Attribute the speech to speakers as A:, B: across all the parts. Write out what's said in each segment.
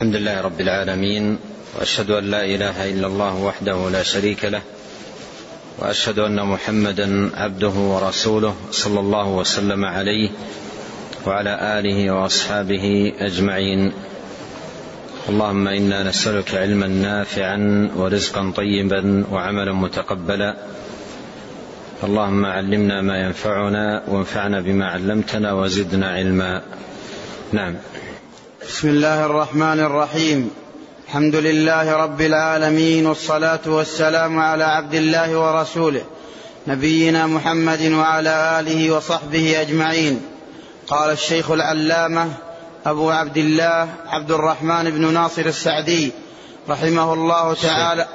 A: الحمد لله رب العالمين وأشهد أن لا إله إلا الله وحده لا شريك له وأشهد أن محمدا عبده ورسوله صلى الله وسلم عليه وعلى آله وأصحابه أجمعين. اللهم إنا نسألك علما نافعا ورزقا طيبا وعملا متقبلا. اللهم علمنا ما ينفعنا وانفعنا بما علمتنا وزدنا علما. نعم.
B: بسم الله الرحمن الرحيم. الحمد لله رب العالمين والصلاة والسلام على عبد الله ورسوله نبينا محمد وعلى آله وصحبه أجمعين. قال الشيخ العلامة أبو عبد الله عبد الرحمن بن ناصر السعدي رحمه الله تعالى.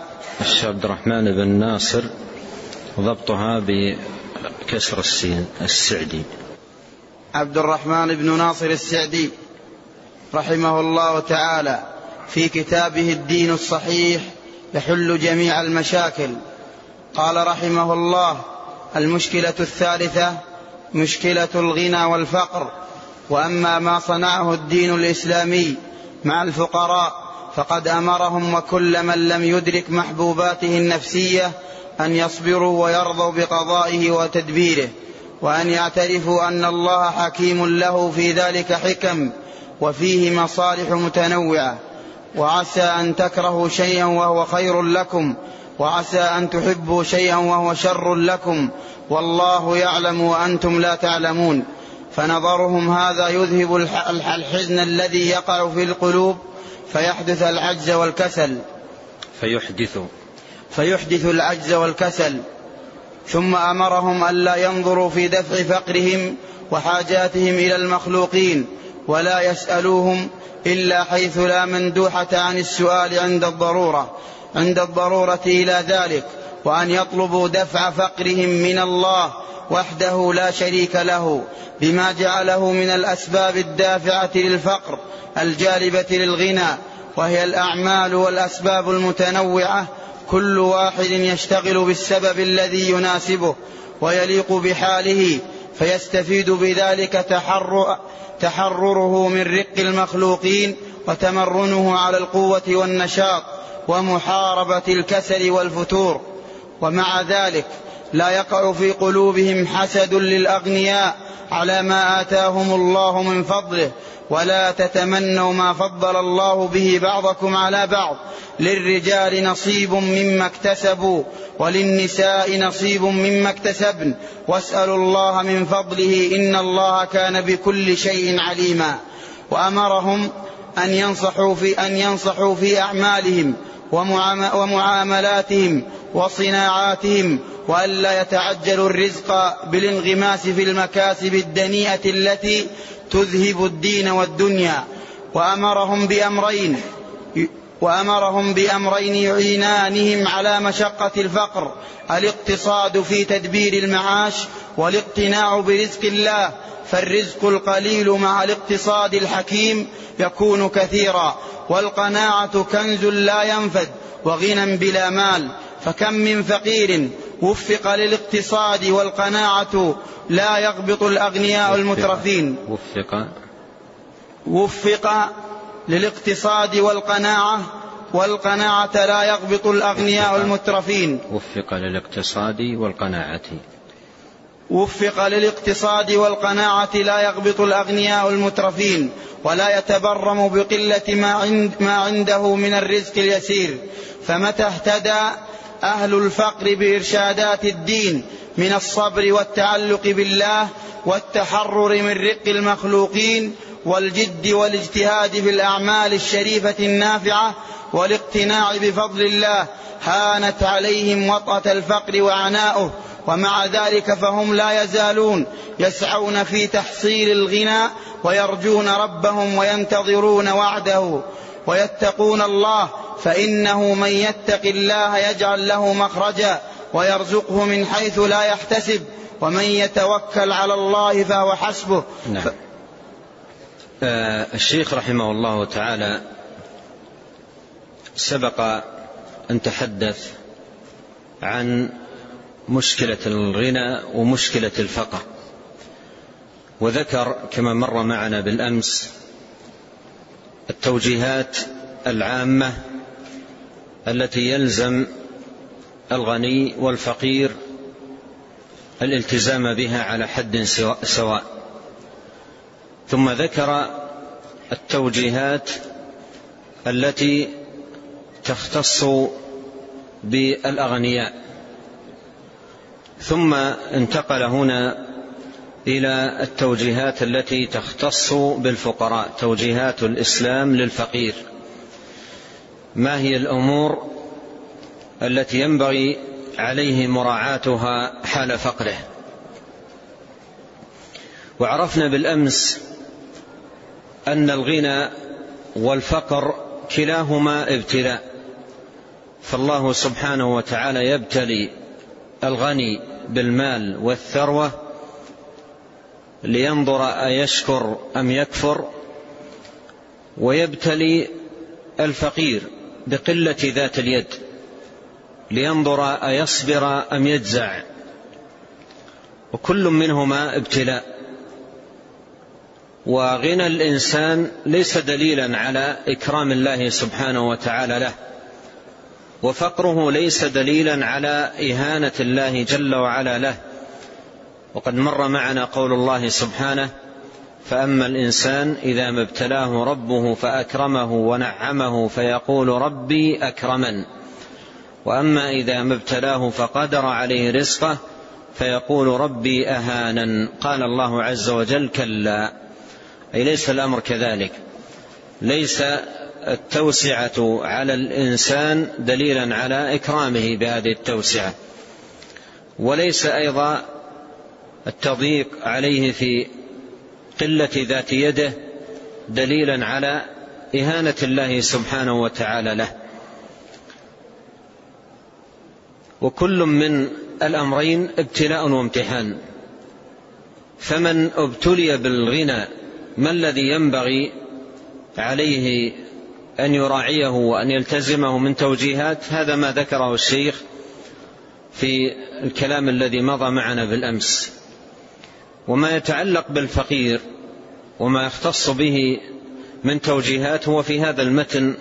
A: الشيخ عبد الرحمن بن ناصر ضبطها بكسر السين السعدي.
B: عبد الرحمن بن ناصر السعدي. رحمه الله تعالى في كتابه الدين الصحيح يحل جميع المشاكل. قال رحمه الله المشكلة الثالثة مشكلة الغنى والفقر. وأما ما صنعه الدين الإسلامي مع الفقراء فقد أمرهم وكل من لم يدرك محبوباته النفسية أن يصبروا ويرضوا بقضائه وتدبيره وأن يعترفوا أن الله حكيم له في ذلك حكم. وفيه مصالح متنوعة. وعسى أن تكرهوا شيئا وهو خير لكم. وعسى أن تحبوا شيئا وهو شر لكم. والله يعلم وأنتم لا تعلمون. فنظرهم هذا يذهب الحزن الذي يقع في القلوب فيحدث العجز والكسل.
A: فيحدث.
B: فيحدث العجز والكسل. ثم أمرهم الا ينظروا في دفع فقرهم وحاجاتهم إلى المخلوقين. ولا يسألوهم إلا حيث لا مندوحة عن السؤال عند الضرورة عند الضرورة إلى ذلك وأن يطلبوا دفع فقرهم من الله وحده لا شريك له بما جعله من الأسباب الدافعة للفقر الجالبة للغنى وهي الأعمال والأسباب المتنوعة كل واحد يشتغل بالسبب الذي يناسبه ويليق بحاله فيستفيد بذلك تحرر تحرره من رق المخلوقين وتمرنه على القوة والنشاط ومحاربة الكسل والفتور. ومع ذلك لا يقع في قلوبهم حسد للأغنياء على ما آتاهم الله من فضله ولا تتمنوا ما فضل الله به بعضكم على بعض. للرجال نصيب مما اكتسبوا وللنساء نصيب مما اكتسبن. واسألوا الله من فضله إن الله كان بكل شيء عليما. وأمرهم أن ينصحوا في أن ينصحوا في أعمالهم ومعاملاتهم وصناعاتهم والا يتعجلوا الرزق بالانغماس في المكاسب الدنيئة التي تذهب الدين والدنيا. وأمرهم بأمرين وأمرهم بأمرين يعينانهم على مشقة الفقر الاقتصاد في تدبير المعاش والاقتناع برزق الله فالرزق القليل مع الاقتصاد الحكيم يكون كثيرا والقناعة كنز لا ينفد وغنى بلا مال فكم من فقير وفق للاقتصاد والقناعة لا يغبط الأغنياء المترفين.
A: وفق.
B: وفق للاقتصاد والقناعة والقناعة لا يغبط الأغنياء المترفين.
A: وفق للاقتصاد والقناعة.
B: وفق للاقتصاد والقناعة لا يغبط الأغنياء المترفين ولا يتبرم بقلة ما, عند ما عنده من الرزق اليسير. فمتى اهتدى أهل الفقر بإرشادات الدين؟ من الصبر والتعلق بالله والتحرر من رق المخلوقين والجد والاجتهاد في الأعمال الشريفة النافعة والاقتناع بفضل الله هانت عليهم وطأة الفقر وعناؤه ومع ذلك فهم لا يزالون يسعون في تحصيل الغنى ويرجون ربهم وينتظرون وعده ويتقون الله فإنه من يتق الله يجعل له مخرجا ويرزقه من حيث لا يحتسب. ومن يتوكل على الله فهو حسبه.
A: نعم. آه، الشيخ رحمه الله تعالى سبق أن تحدث عن مشكلة الغنى ومشكلة الفقر. وذكر كما مر معنا بالأمس التوجيهات العامة التي يلزم الغني والفقير الالتزام بها على حد سواء ثم ذكر التوجيهات التي تختص بالأغنياء. ثم انتقل هنا إلى التوجيهات التي تختص بالفقراء توجيهات الإسلام للفقير. ما هي الأمور التي ينبغي عليه مراعاتها حال فقره. وعرفنا بالأمس أن الغنى والفقر كلاهما ابتلاء فالله سبحانه وتعالى يبتلي الغني بالمال والثروة لينظر أيشكر أم يكفر ويبتلي الفقير بقلة ذات اليد. لينظر أيصبر أم يجزع. وكل منهما ابتلاء. وغنى الإنسان ليس دليلا على إكرام الله سبحانه وتعالى له. وفقره ليس دليلا على إهانة الله جل وعلا له. وقد مر معنا قول الله سبحانه فأما الإنسان إذا ما ابتلاه ربه فأكرمه ونعمه فيقول ربي أكرمن. وأما إذا ما ابتلاه فقدر عليه رزقه فيقول ربي أهانن. قال الله عز وجل كلا. أي ليس الأمر كذلك. ليس التوسعة على الإنسان دليلا على إكرامه بهذه التوسعة. وليس أيضا التضييق عليه في قلة ذات يده دليلا على إهانة الله سبحانه وتعالى له. وكل من الأمرين ابتلاء وامتحان. فمن ابتلي بالغنى ما الذي ينبغي عليه أن يراعيه وأن يلتزمه من توجيهات؟ هذا ما ذكره الشيخ في الكلام الذي مضى معنا بالأمس. وما يتعلق بالفقير وما يختص به من توجيهات هو في هذا المتن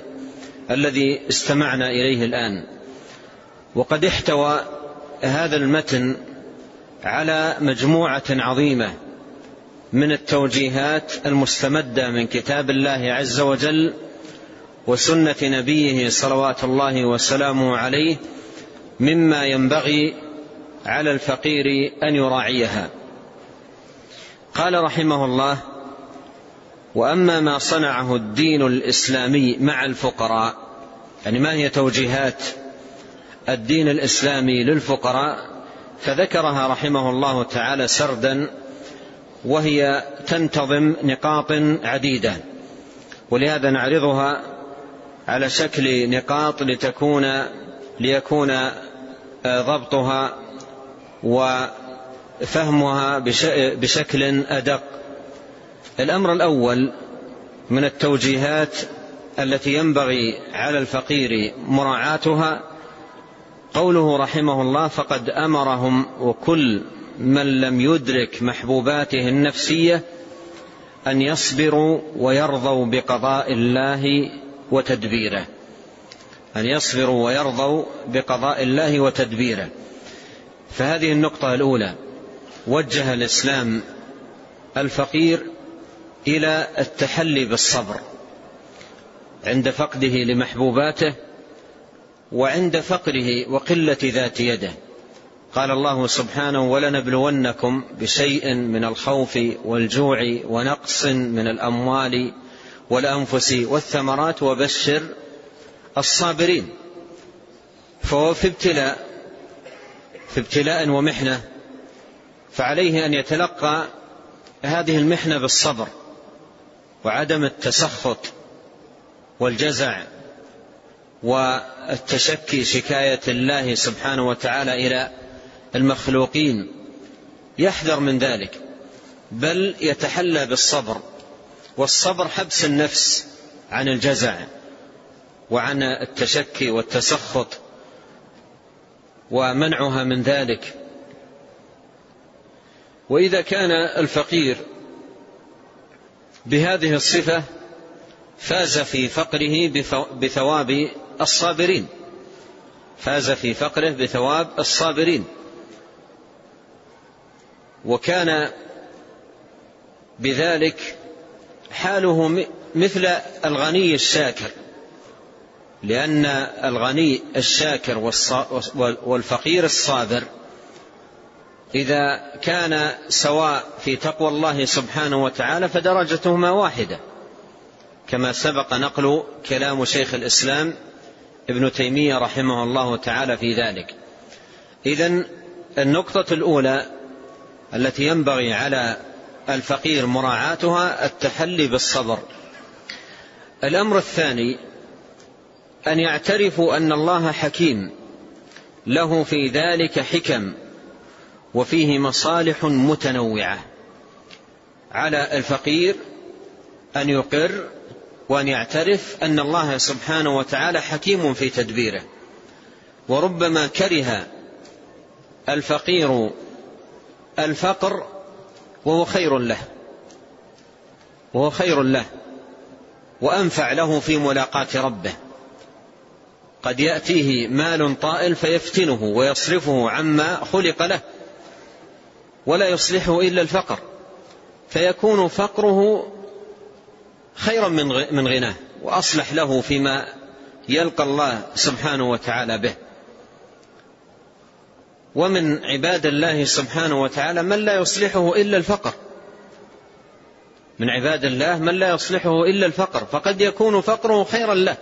A: الذي استمعنا إليه الآن. وقد احتوى هذا المتن على مجموعة عظيمة من التوجيهات المستمدة من كتاب الله عز وجل وسنة نبيه صلوات الله وسلامه عليه مما ينبغي على الفقير أن يراعيها. قال رحمه الله وأما ما صنعه الدين الإسلامي مع الفقراء يعني ما هي توجيهات الدين الإسلامي للفقراء فذكرها رحمه الله تعالى سردا وهي تنتظم نقاط عديدة. ولهذا نعرضها على شكل نقاط لتكون ليكون ضبطها وفهمها بشكل أدق. الأمر الأول من التوجيهات التي ينبغي على الفقير مراعاتها قوله رحمه الله فقد أمرهم وكل من لم يدرك محبوباته النفسية أن يصبروا ويرضوا بقضاء الله وتدبيره. أن يصبروا ويرضوا بقضاء الله وتدبيره. فهذه النقطة الأولى. وجه الإسلام الفقير إلى التحلي بالصبر عند فقده لمحبوباته وعند فقره وقلة ذات يده. قال الله سبحانه ولنبلونكم بشيء من الخوف والجوع ونقص من الأموال والأنفس والثمرات وبشر الصابرين. فهو في ابتلاء في ابتلاء ومحنة فعليه أن يتلقى هذه المحنة بالصبر وعدم التسخط والجزع. والتشكي شكاية الله سبحانه وتعالى إلى المخلوقين يحذر من ذلك بل يتحلى بالصبر والصبر حبس النفس عن الجزع وعن التشكي والتسخط ومنعها من ذلك. وإذا كان الفقير بهذه الصفة فاز في فقره بثواب الصابرين. فاز في فقره بثواب الصابرين. وكان بذلك حاله مثل الغني الشاكر. لأن الغني الشاكر والفقير الصابر إذا كان سواء في تقوى الله سبحانه وتعالى فدرجتهما واحدة. كما سبق نقل كلام شيخ الإسلام ابن تيمية رحمه الله تعالى في ذلك. إذا النقطة الأولى التي ينبغي على الفقير مراعاتها التحلي بالصبر. الأمر الثاني أن يعترفوا أن الله حكيم له في ذلك حكم وفيه مصالح متنوعة. على الفقير أن يقر وأن يعترف أن الله سبحانه وتعالى حكيم في تدبيره. وربما كره الفقير الفقر وهو خير له. وهو خير له. وأنفع له في ملاقاة ربه. قد يأتيه مال طائل فيفتنه ويصرفه عما خلق له. ولا يصلحه إلا الفقر. فيكون فقره خيرا من غناه وأصلح له فيما يلقى الله سبحانه وتعالى به. ومن عباد الله سبحانه وتعالى من لا يصلحه إلا الفقر. من عباد الله من لا يصلحه إلا الفقر فقد يكون فقره خيرا له.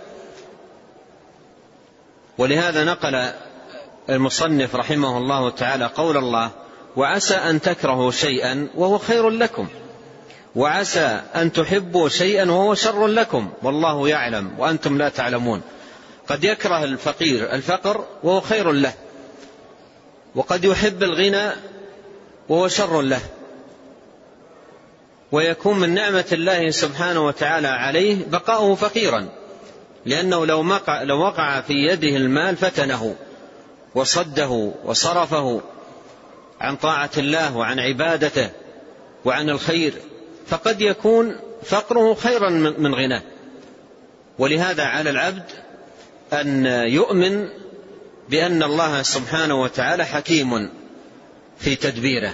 A: ولهذا نقل المصنف رحمه الله تعالى قول الله وعسى أن تكرهوا شيئا وهو خير لكم. وعسى أن تحبوا شيئا وهو شر لكم والله يعلم وأنتم لا تعلمون. قد يكره الفقير الفقر وهو خير له وقد يحب الغنى وهو شر له ويكون من نعمة الله سبحانه وتعالى عليه بقاؤه فقيرا لأنه لو وقع, لو وقع في يده المال فتنه وصده وصرفه عن طاعة الله وعن عبادته وعن الخير فقد يكون فقره خيرا من غناه. ولهذا على العبد أن يؤمن بأن الله سبحانه وتعالى حكيم في تدبيره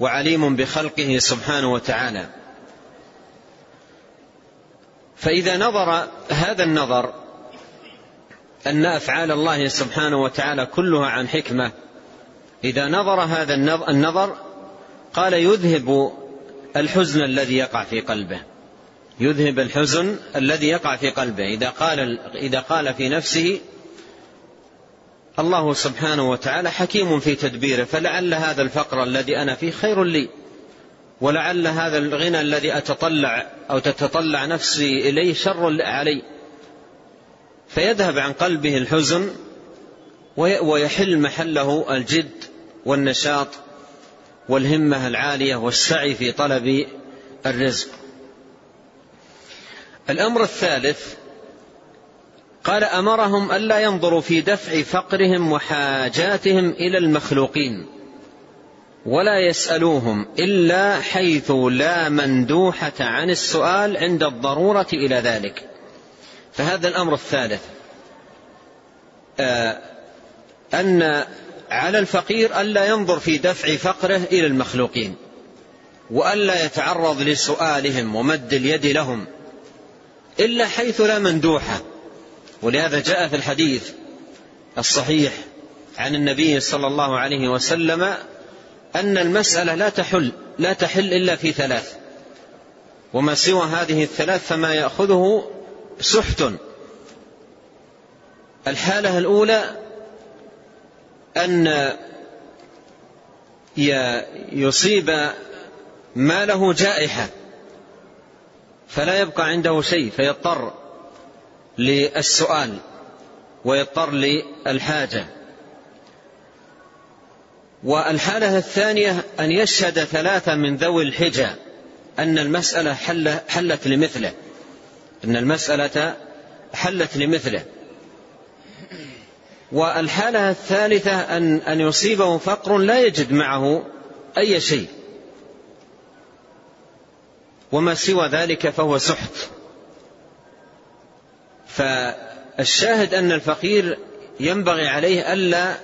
A: وعليم بخلقه سبحانه وتعالى. فإذا نظر هذا النظر أن أفعال الله سبحانه وتعالى كلها عن حكمة إذا نظر هذا النظر قال يذهب الحزن الذي يقع في قلبه. يذهب الحزن الذي يقع في قلبه. إذا قال إذا قال في نفسه الله سبحانه وتعالى حكيم في تدبيره. فلعل هذا الفقر الذي أنا فيه خير لي. ولعل هذا الغنى الذي أتطلع أو تتطلع نفسي إليه شر علي. فيذهب عن قلبه الحزن ويحل محله الجد والنشاط والهمة العالية والسعي في طلب الرزق. الأمر الثالث قال أمرهم ألا ينظروا في دفع فقرهم وحاجاتهم إلى المخلوقين ولا يسألوهم إلا حيث لا مندوحة عن السؤال عند الضرورة إلى ذلك. فهذا الأمر الثالث. آه، أن على الفقير ألا ينظر في دفع فقره إلى المخلوقين وألا يتعرض لسؤالهم ومد اليد لهم إلا حيث لا مندوحة. ولهذا جاء في الحديث الصحيح عن النبي صلى الله عليه وسلم أن المسألة لا تحل لا تحل إلا في ثلاث وما سوى هذه الثلاث فما يأخذه سحت. الحالة الأولى أن يصيب ماله جائحة فلا يبقى عنده شيء فيضطر للسؤال ويضطر للحاجة. والحالة الثانية أن يشهد ثلاثة من ذوي الحجة أن المسألة حل حلت لمثله. أن المسألة حلت لمثله. والحالة الثالثة أن أن يصيبه فقر لا يجد معه أي شيء. وما سوى ذلك فهو سحت. فالشاهد أن الفقير ينبغي عليه ألا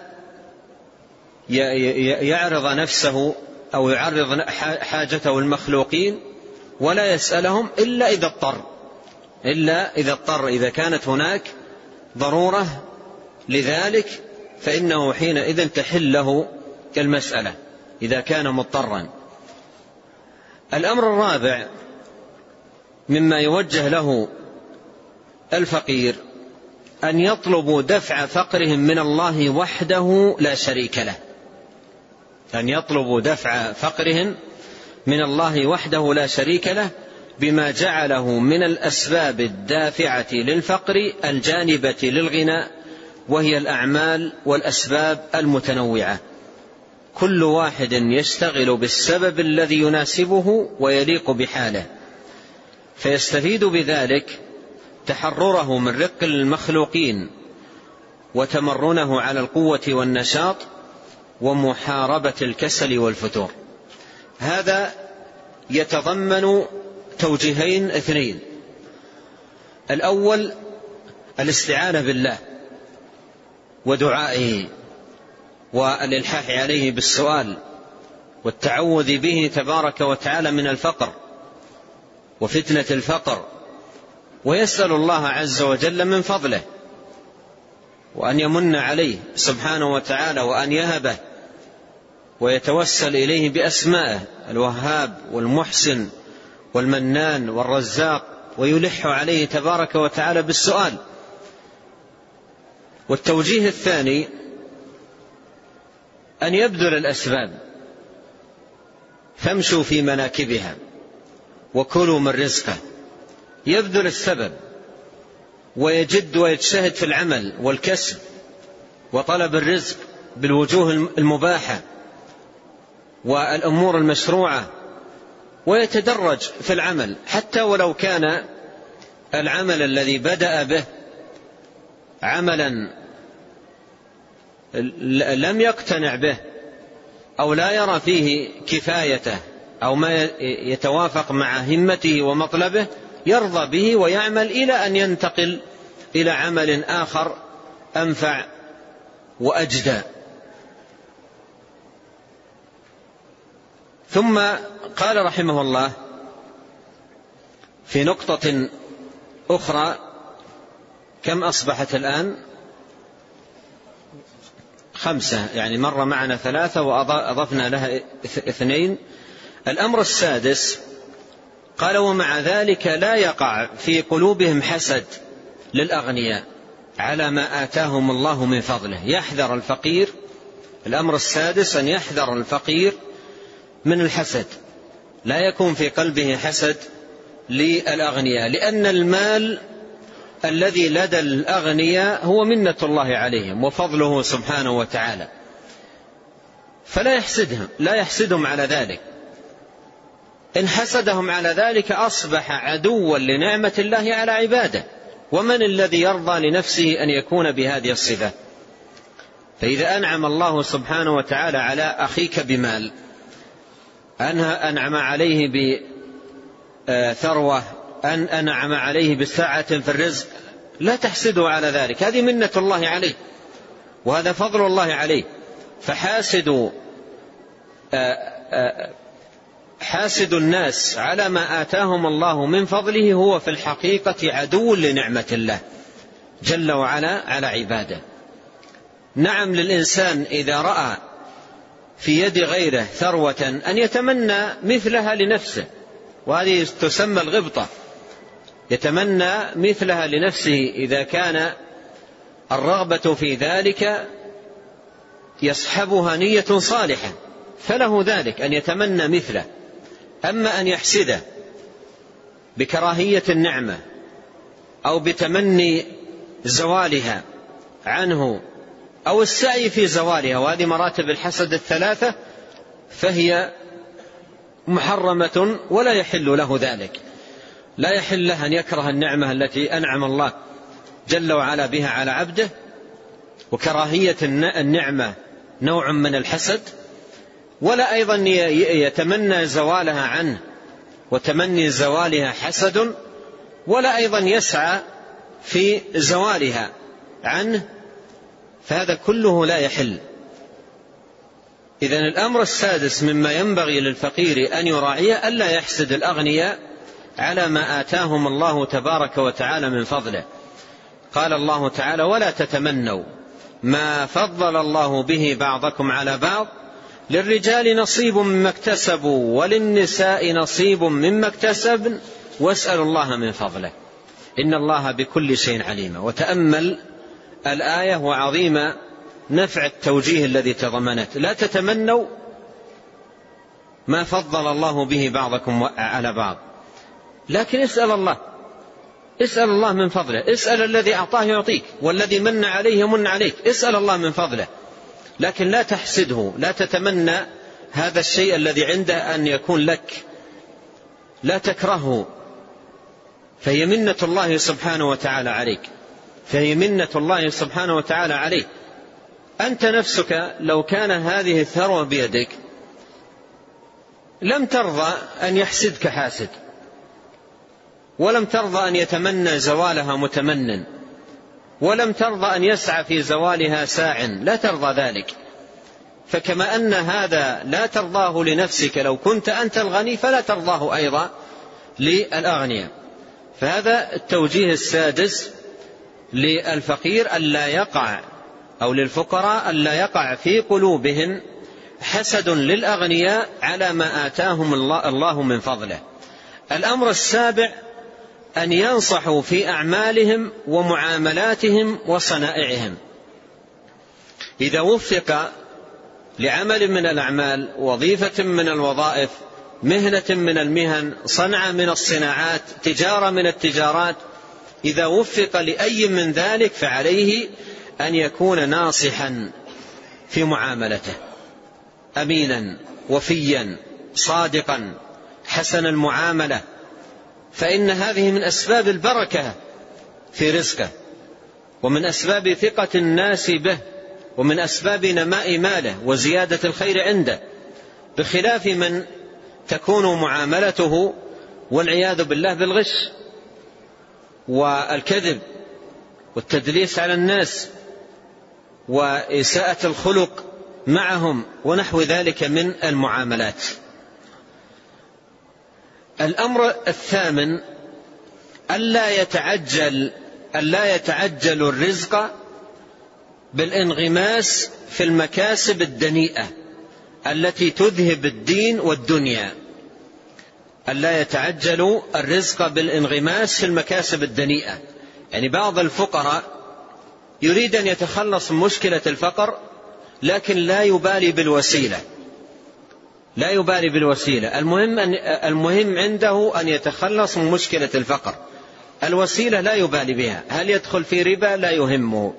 A: يعرض نفسه أو يعرض حاجته المخلوقين ولا يسألهم إلا إذا اضطر. إلا إذا اضطر. إذا كانت هناك ضرورة لذلك فإنه حينئذ تحل له المسألة إذا كان مضطرا. الأمر الرابع مما يوجه له الفقير أن يطلبوا دفع فقرهم من الله وحده لا شريك له. أن يطلبوا دفع فقرهم من الله وحده لا شريك له بما جعله من الأسباب الدافعة للفقر الجانبة للغنى وهي الأعمال والأسباب المتنوعة. كل واحد يشتغل بالسبب الذي يناسبه ويليق بحاله. فيستفيد بذلك تحرره من رق المخلوقين وتمرنه على القوة والنشاط ومحاربة الكسل والفتور. هذا يتضمن توجيهين اثنين. الأول الاستعانة بالله. ودعائه والإلحاح عليه بالسؤال والتعوذ به تبارك وتعالى من الفقر وفتنة الفقر ويسأل الله عز وجل من فضله وأن يمن عليه سبحانه وتعالى وأن يهبه ويتوسل إليه بأسمائه الوهاب والمحسن والمنان والرزاق ويلح عليه تبارك وتعالى بالسؤال والتوجيه الثاني أن يبذل الأسباب. فامشوا في مناكبها وكلوا من رزقه. يبذل السبب ويجد ويجتهد في العمل والكسب وطلب الرزق بالوجوه المباحة والأمور المشروعة ويتدرج في العمل. حتى ولو كان العمل الذي بدأ به عملا لم يقتنع به أو لا يرى فيه كفايته أو ما يتوافق مع همته ومطلبه يرضى به ويعمل إلى أن ينتقل إلى عمل آخر أنفع وأجدى. ثم قال رحمه الله في نقطة أخرى كم أصبحت الآن؟ خمسة يعني مر معنا ثلاثة واضفنا لها إثنين. الأمر السادس قال ومع ذلك لا يقع في قلوبهم حسد للأغنياء على ما آتاهم الله من فضله. يحذر الفقير الأمر السادس أن يحذر الفقير من الحسد. لا يكون في قلبه حسد للأغنياء لأن المال الذي لدى الأغنياء هو منة الله عليهم وفضله سبحانه وتعالى. فلا يحسدهم لا يحسدهم على ذلك. إن حسدهم على ذلك أصبح عدوا لنعمة الله على عباده. ومن الذي يرضى لنفسه أن يكون بهذه الصفة؟ فإذا أنعم الله سبحانه وتعالى على أخيك بمال أنعم عليه بثروة أن أنعم عليه بالسعة في الرزق. لا تحسده على ذلك. هذه منة الله عليه وهذا فضل الله عليه. فحاسدوا حاسد الناس على ما آتاهم الله من فضله هو في الحقيقة عدو لنعمة الله جل وعلا على عباده. نعم للإنسان إذا رأى في يد غيره ثروة أن يتمنى مثلها لنفسه وهذه تسمى الغبطة. يتمنى مثلها لنفسه إذا كان الرغبة في ذلك يصحبها نية صالحة فله ذلك أن يتمنى مثله. أما أن يحسده بكراهية النعمة أو بتمني زوالها عنه أو السعي في زوالها وهذه مراتب الحسد الثلاثة فهي محرمة ولا يحل له ذلك. لا يحل له أن يكره النعمة التي أنعم الله جل وعلا بها على عبده. وكراهية النعمة نوع من الحسد. ولا أيضا يتمنى زوالها عنه وتمني زوالها حسد. ولا أيضا يسعى في زوالها عنه فهذا كله لا يحل. إذا الأمر السادس مما ينبغي للفقير أن يراعيه ألا يحسد الأغنياء على ما آتاهم الله تبارك وتعالى من فضله. قال الله تعالى ولا تتمنوا ما فضل الله به بعضكم على بعض. للرجال نصيب مما اكتسبوا وللنساء نصيب مما اكتسبن. واسألوا الله من فضله. إن الله بكل شيء عليم. وتأمل الآية وعظيم نفع التوجيه الذي تضمنت. لا تتمنوا ما فضل الله به بعضكم على بعض. لكن اسأل الله. اسأل الله من فضله. اسأل الذي أعطاه يعطيك والذي من عليه يمن عليك. اسأل الله من فضله. لكن لا تحسده. لا تتمنى هذا الشيء الذي عنده أن يكون لك. لا تكرهه. فهي منة الله سبحانه وتعالى عليك. فهي منة الله سبحانه وتعالى عليك. أنت نفسك لو كان هذه الثروة بيدك لم ترضى أن يحسدك حاسد. ولم ترضى أن يتمنى زوالها متمن ولم ترضى أن يسعى في زوالها ساع. لا ترضى ذلك. فكما أن هذا لا ترضاه لنفسك. لو كنت أنت الغني فلا ترضاه أيضا للأغنياء. فهذا التوجيه السادس للفقير ألا يقع أو للفقراء ألا يقع في قلوبهم حسد للأغنياء على ما آتاهم الله من فضله. الأمر السابع أن ينصحوا في أعمالهم ومعاملاتهم وصنائعهم. إذا وفق لعمل من الأعمال وظيفة من الوظائف مهنة من المهن صنعة من الصناعات تجارة من التجارات إذا وفق لأي من ذلك فعليه أن يكون ناصحا في معاملته أمينا وفيا صادقا حسن المعاملة فإن هذه من أسباب البركة في رزقه ومن أسباب ثقة الناس به ومن أسباب نماء ماله وزيادة الخير عنده بخلاف من تكون معاملته والعياذ بالله بالغش والكذب والتدليس على الناس وإساءة الخلق معهم ونحو ذلك من المعاملات. الأمر الثامن ألا يتعجل ألا يتعجل الرزق بالانغماس في المكاسب الدنيئة التي تذهب الدين والدنيا. ألا يتعجل الرزق بالانغماس في المكاسب الدنيئة. يعني بعض الفقراء يريد أن يتخلص من مشكلة الفقر لكن لا يبالي بالوسيلة. لا يبالي بالوسيلة. المهم, أن المهم عنده أن يتخلص من مشكلة الفقر. الوسيلة لا يبالي بها. هل يدخل في ربا؟ لا يهمه.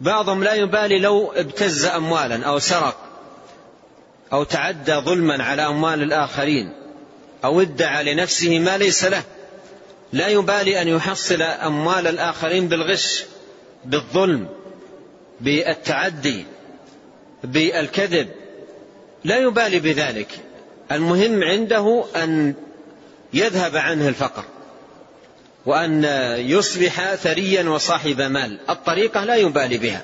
A: بعضهم لا يبالي لو ابتز أموالا أو سرق أو تعدى ظلما على أموال الآخرين أو ادعى لنفسه ما ليس له. لا يبالي أن يحصل أموال الآخرين بالغش بالظلم بالتعدي بالكذب. لا يبالي بذلك. المهم عنده أن يذهب عنه الفقر وأن يصبح ثريا وصاحب مال. الطريقة لا يبالي بها.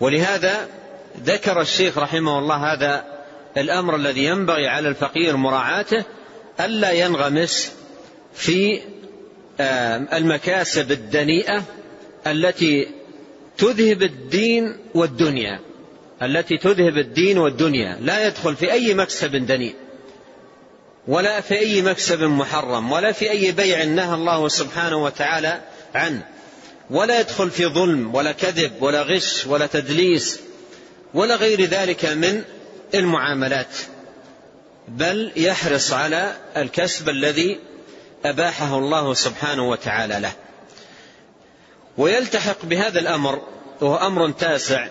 A: ولهذا ذكر الشيخ رحمه الله هذا الأمر الذي ينبغي على الفقير مراعاته ألا ينغمس في المكاسب الدنيئة التي تذهب الدين والدنيا. التي تذهب الدين والدنيا لا يدخل في أي مكسب دنيء ولا في أي مكسب محرم ولا في أي بيع نهى الله سبحانه وتعالى عنه ولا يدخل في ظلم ولا كذب ولا غش ولا تدليس ولا غير ذلك من المعاملات بل يحرص على الكسب الذي أباحه الله سبحانه وتعالى له. ويلتحق بهذا الأمر وهو أمر تاسع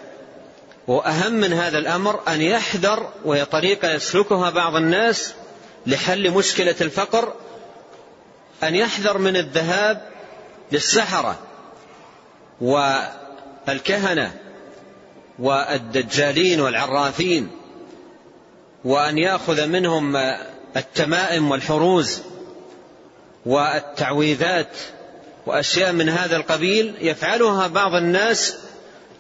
A: وأهم من هذا الأمر أن يحذر وهي طريقة يسلكها بعض الناس لحل مشكلة الفقر أن يحذر من الذهاب للسحرة والكهنة والدجالين والعرافين وأن يأخذ منهم التمائم والحروز والتعويذات وأشياء من هذا القبيل يفعلها بعض الناس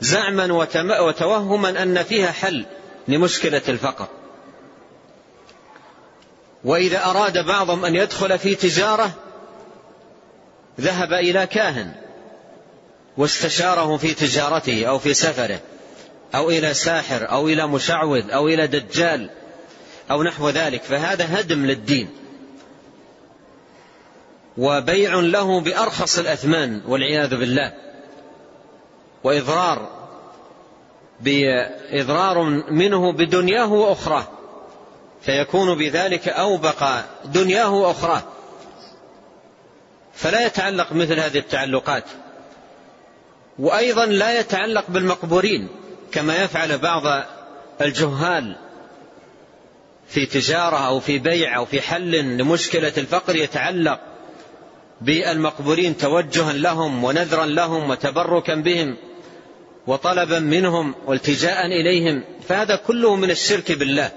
A: زعما وتوهما أن فيها حل لمشكلة الفقر. وإذا أراد بعضهم أن يدخل في تجارة ذهب إلى كاهن واستشاره في تجارته أو في سفره أو إلى ساحر أو إلى مشعوذ أو إلى دجال أو نحو ذلك. فهذا هدم للدين. وبيع له بأرخص الأثمان والعياذ بالله. وإضرار بإضرار منه بدنياه وأخراه فيكون بذلك أوبق دنياه وأخراه فلا يتعلق مثل هذه التعلقات. وأيضا لا يتعلق بالمقبورين كما يفعل بعض الجهال في تجارة أو في بيع أو في حل لمشكلة الفقر يتعلق بالمقبورين توجها لهم ونذرا لهم وتبركا بهم. وطلبا منهم والتجاء إليهم فهذا كله من الشرك بالله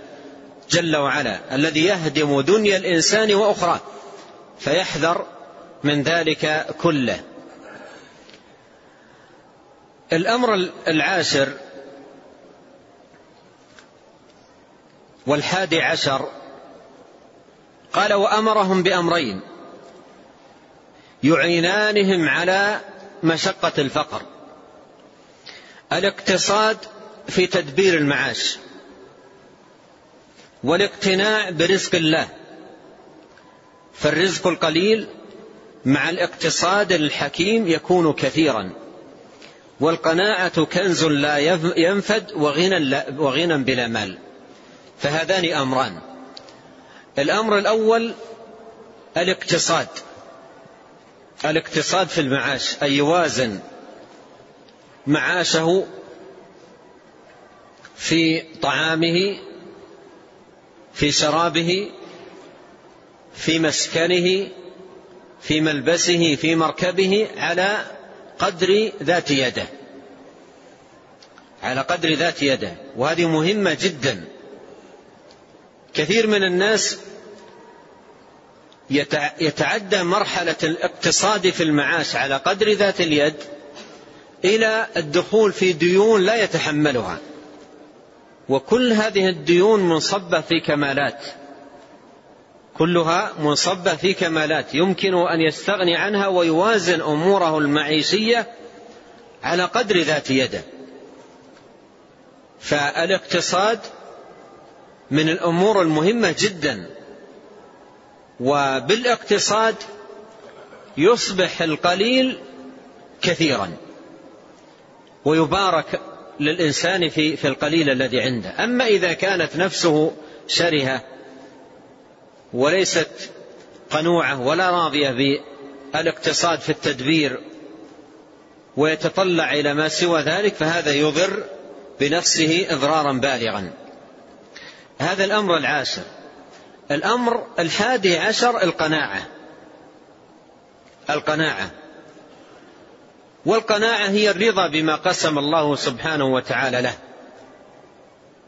A: جل وعلا الذي يهدم دنيا الإنسان وأخرى فيحذر من ذلك كله. الأمر العاشر والحادي عشر قال وأمرهم بأمرين يعينانهم على مشقة الفقر. الاقتصاد في تدبير المعاش والاقتناع برزق الله فالرزق القليل مع الاقتصاد الحكيم يكون كثيرا والقناعة كنز لا ينفد وغنى, وغنى بلا مال فهذان أمران. الأمر الأول الاقتصاد الاقتصاد في المعاش أي يوازن معاشه في طعامه في شرابه في مسكنه في ملبسه في مركبه على قدر ذات يده. على قدر ذات يده. وهذه مهمة جدا. كثير من الناس يتعدى مرحلة الاقتصاد في المعاش على قدر ذات اليد إلى الدخول في ديون لا يتحملها. وكل هذه الديون منصبة في كمالات. كلها منصبة في كمالات. يمكن أن يستغني عنها ويوازن أموره المعيشية على قدر ذات يده. فالاقتصاد من الأمور المهمة جدا. وبالاقتصاد يصبح القليل كثيرا. ويبارك للإنسان في في القليل الذي عنده. أما إذا كانت نفسه شرهة وليست قنوعة ولا راضية بالاقتصاد في التدبير ويتطلع إلى ما سوى ذلك فهذا يضر بنفسه إضرارا بالغا. هذا الأمر العاشر. الأمر الحادي عشر القناعة. القناعة. والقناعة هي الرضا بما قسم الله سبحانه وتعالى له.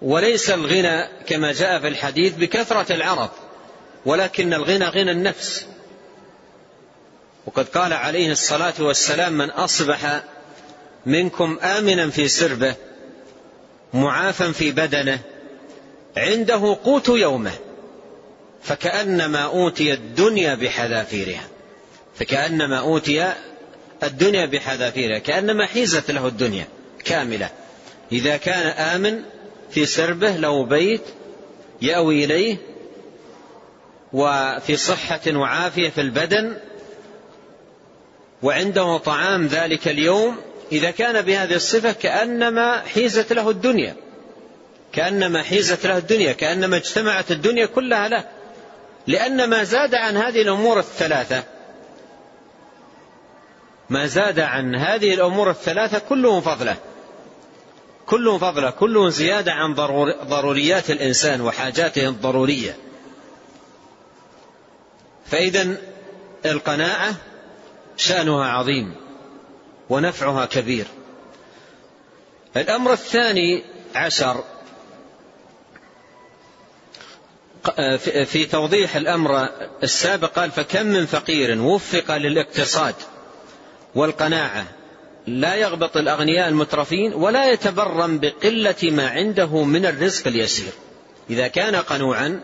A: وليس الغنى كما جاء في الحديث بكثرة العرض ولكن الغنى غنى النفس. وقد قال عليه الصلاة والسلام من أصبح منكم آمنا في سربه معافا في بدنه عنده قوت يومه فكأنما أوتي الدنيا بحذافيرها فكأنما أوتي الدنيا بحذافيرها كأنما حيزت له الدنيا كاملة. إذا كان آمن في سربه له بيت يأوي إليه وفي صحة وعافية في البدن وعنده طعام ذلك اليوم إذا كان بهذه الصفة كأنما حيزت له الدنيا. كأنما حيزت له الدنيا كأنما اجتمعت الدنيا كلها له. لأن ما زاد عن هذه الأمور الثلاثة ما زاد عن هذه الأمور الثلاثة كله فضلة. كله فضلة كله زيادة عن ضروريات الإنسان وحاجاته الضرورية. فإذا القناعة شأنها عظيم ونفعها كبير. الأمر الثاني عشر في توضيح الأمر السابق قال فكم من فقير وفق للإقتصاد؟ والقناعة. لا يغبط الأغنياء المترفين ولا يتبرم بقلة ما عنده من الرزق اليسير. إذا كان قنوعا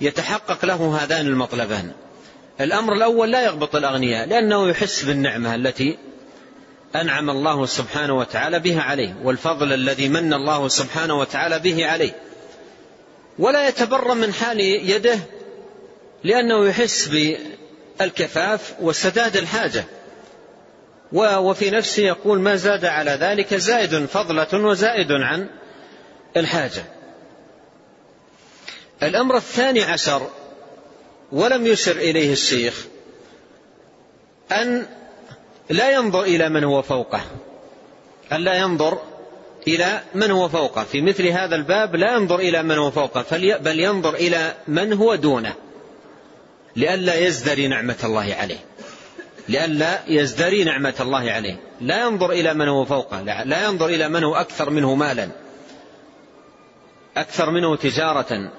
A: يتحقق له هذان المطلبان. الأمر الأول لا يغبط الأغنياء لأنه يحس بالنعمة التي أنعم الله سبحانه وتعالى بها عليه والفضل الذي من الله سبحانه وتعالى به عليه. ولا يتبرم من حال يده لأنه يحس بالكفاف وسداد الحاجة. وفي نفسه يقول ما زاد على ذلك زائد فضلة وزائد عن الحاجة. الأمر الثاني عشر ولم يشر إليه الشيخ أن لا ينظر إلى من هو فوقه أن لا ينظر إلى من هو فوقه. في مثل هذا الباب لا ينظر إلى من هو فوقه بل ينظر إلى من هو دونه لئلا يزدري نعمة الله عليه. لئلا يزدري نعمة الله عليه. لا ينظر إلى من هو فوقه. لا ينظر إلى من هو أكثر منه مالا. أكثر منه تجارة.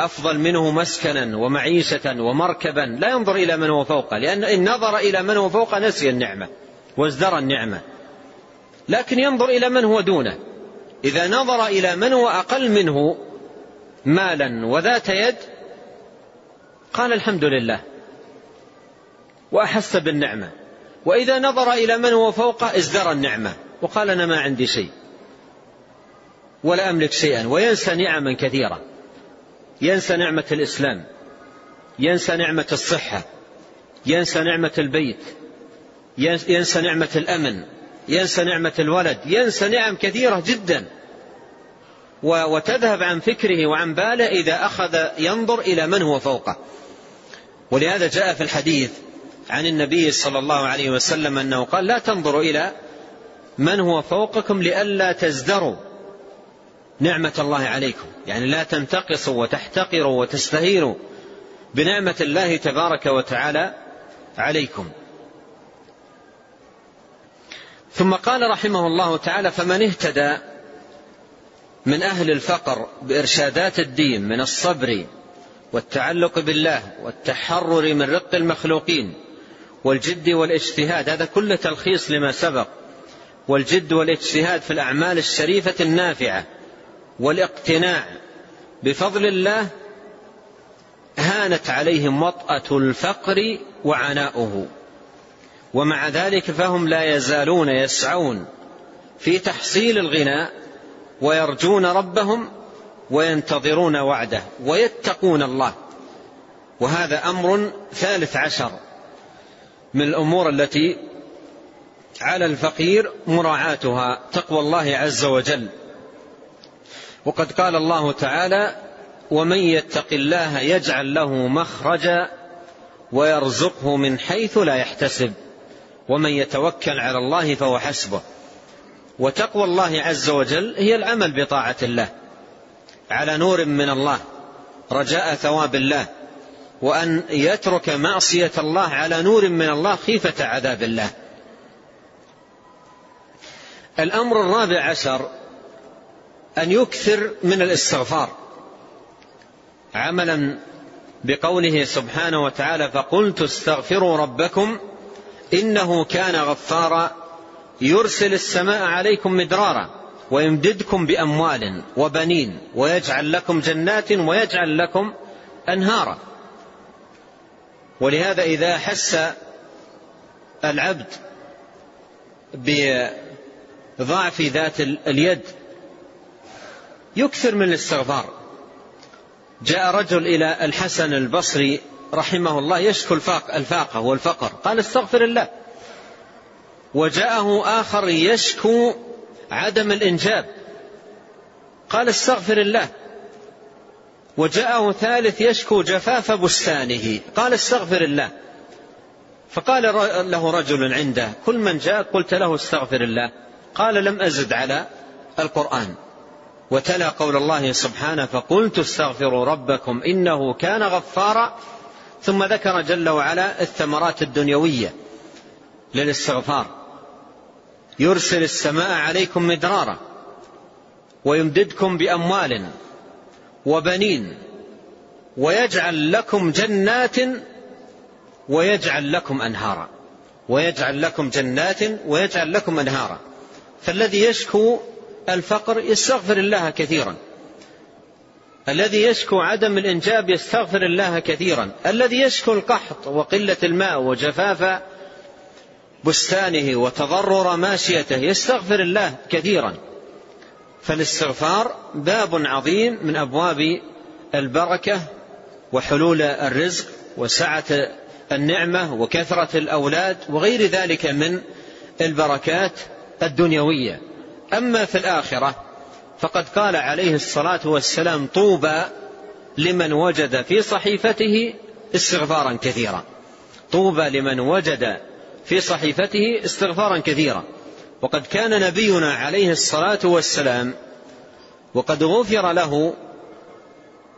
A: أفضل منه مسكنا ومعيشة ومركبا. لا ينظر إلى من هو فوقه. لأن إن نظر إلى من هو فوقه نسي النعمة وازدرى النعمة. لكن ينظر إلى من هو دونه. إذا نظر إلى من هو أقل منه مالا وذات يد قال الحمد لله. وأحس بالنعمة. وإذا نظر إلى من هو فوقه ازدرى النعمة. وقال أنا ما عندي شيء. ولا أملك شيئا. وينسى نعما كثيرة ينسى نعمة الإسلام. ينسى نعمة الصحة. ينسى نعمة البيت. ينسى نعمة الأمن. ينسى نعمة الولد. ينسى نعم كثيرة جدا. وتذهب عن فكره وعن باله إذا أخذ ينظر إلى من هو فوقه. ولهذا جاء في الحديث عن النبي صلى الله عليه وسلم أنه قال لا تنظروا إلى من هو فوقكم لئلا تزدروا نعمة الله عليكم. يعني لا تنتقصوا وتحتقروا وتستهينوا بنعمة الله تبارك وتعالى عليكم. ثم قال رحمه الله تعالى فمن اهتدى من أهل الفقر بإرشادات الدين من الصبر والتعلق بالله والتحرر من رق المخلوقين والجد والاجتهاد هذا كله تلخيص لما سبق. والجد والاجتهاد في الأعمال الشريفة النافعة والاقتناع بفضل الله هانت عليهم وطأة الفقر وعناؤه. ومع ذلك فهم لا يزالون يسعون في تحصيل الغنى ويرجون ربهم وينتظرون وعده ويتقون الله. وهذا أمر ثالث عشر. من الأمور التي على الفقير مراعاتها تقوى الله عز وجل. وقد قال الله تعالى ومن يتق الله يجعل له مخرجا ويرزقه من حيث لا يحتسب ومن يتوكل على الله فهو حسبه. وتقوى الله عز وجل هي العمل بطاعة الله على نور من الله رجاء ثواب الله. وأن يترك معصية الله على نور من الله خيفة عذاب الله. الأمر الرابع عشر أن يكثر من الاستغفار. عملا بقوله سبحانه وتعالى فقلت استغفروا ربكم إنه كان غفارا يرسل السماء عليكم مدرارا ويمددكم بأموال وبنين ويجعل لكم جنات ويجعل لكم أنهارا. ولهذا إذا حس العبد بضعف ذات اليد يكثر من الاستغفار. جاء رجل إلى الحسن البصري رحمه الله يشكو الفاق الفاقة والفقر قال استغفر الله. وجاءه آخر يشكو عدم الإنجاب قال استغفر الله. وجاءه ثالث يشكو جفاف بستانه. قال استغفر الله. فقال له رجل عنده كل من جاء قلت له استغفر الله. قال لم أزد على القرآن. وتلا قول الله سبحانه فقلت استغفروا ربكم إنه كان غفارا. ثم ذكر جل وعلا الثمرات الدنيوية للاستغفار. يرسل السماء عليكم مدرارا ويمددكم بأموال. وبنين ويجعل لكم جنات ويجعل لكم أنهارا. ويجعل لكم جنات ويجعل لكم أنهارا. فالذي يشكو الفقر يستغفر الله كثيرا. الذي يشكو عدم الإنجاب يستغفر الله كثيرا. الذي يشكو القحط وقلة الماء وجفاف بستانه وتضرر ماشيته يستغفر الله كثيرا. فالاستغفار باب عظيم من أبواب البركة وحلول الرزق وسعة النعمة وكثرة الأولاد وغير ذلك من البركات الدنيوية. أما في الآخرة فقد قال عليه الصلاة والسلام طوبى لمن وجد في صحيفته استغفارا كثيرا. طوبى لمن وجد في صحيفته استغفارا كثيرا. وقد كان نبينا عليه الصلاة والسلام وقد غفر له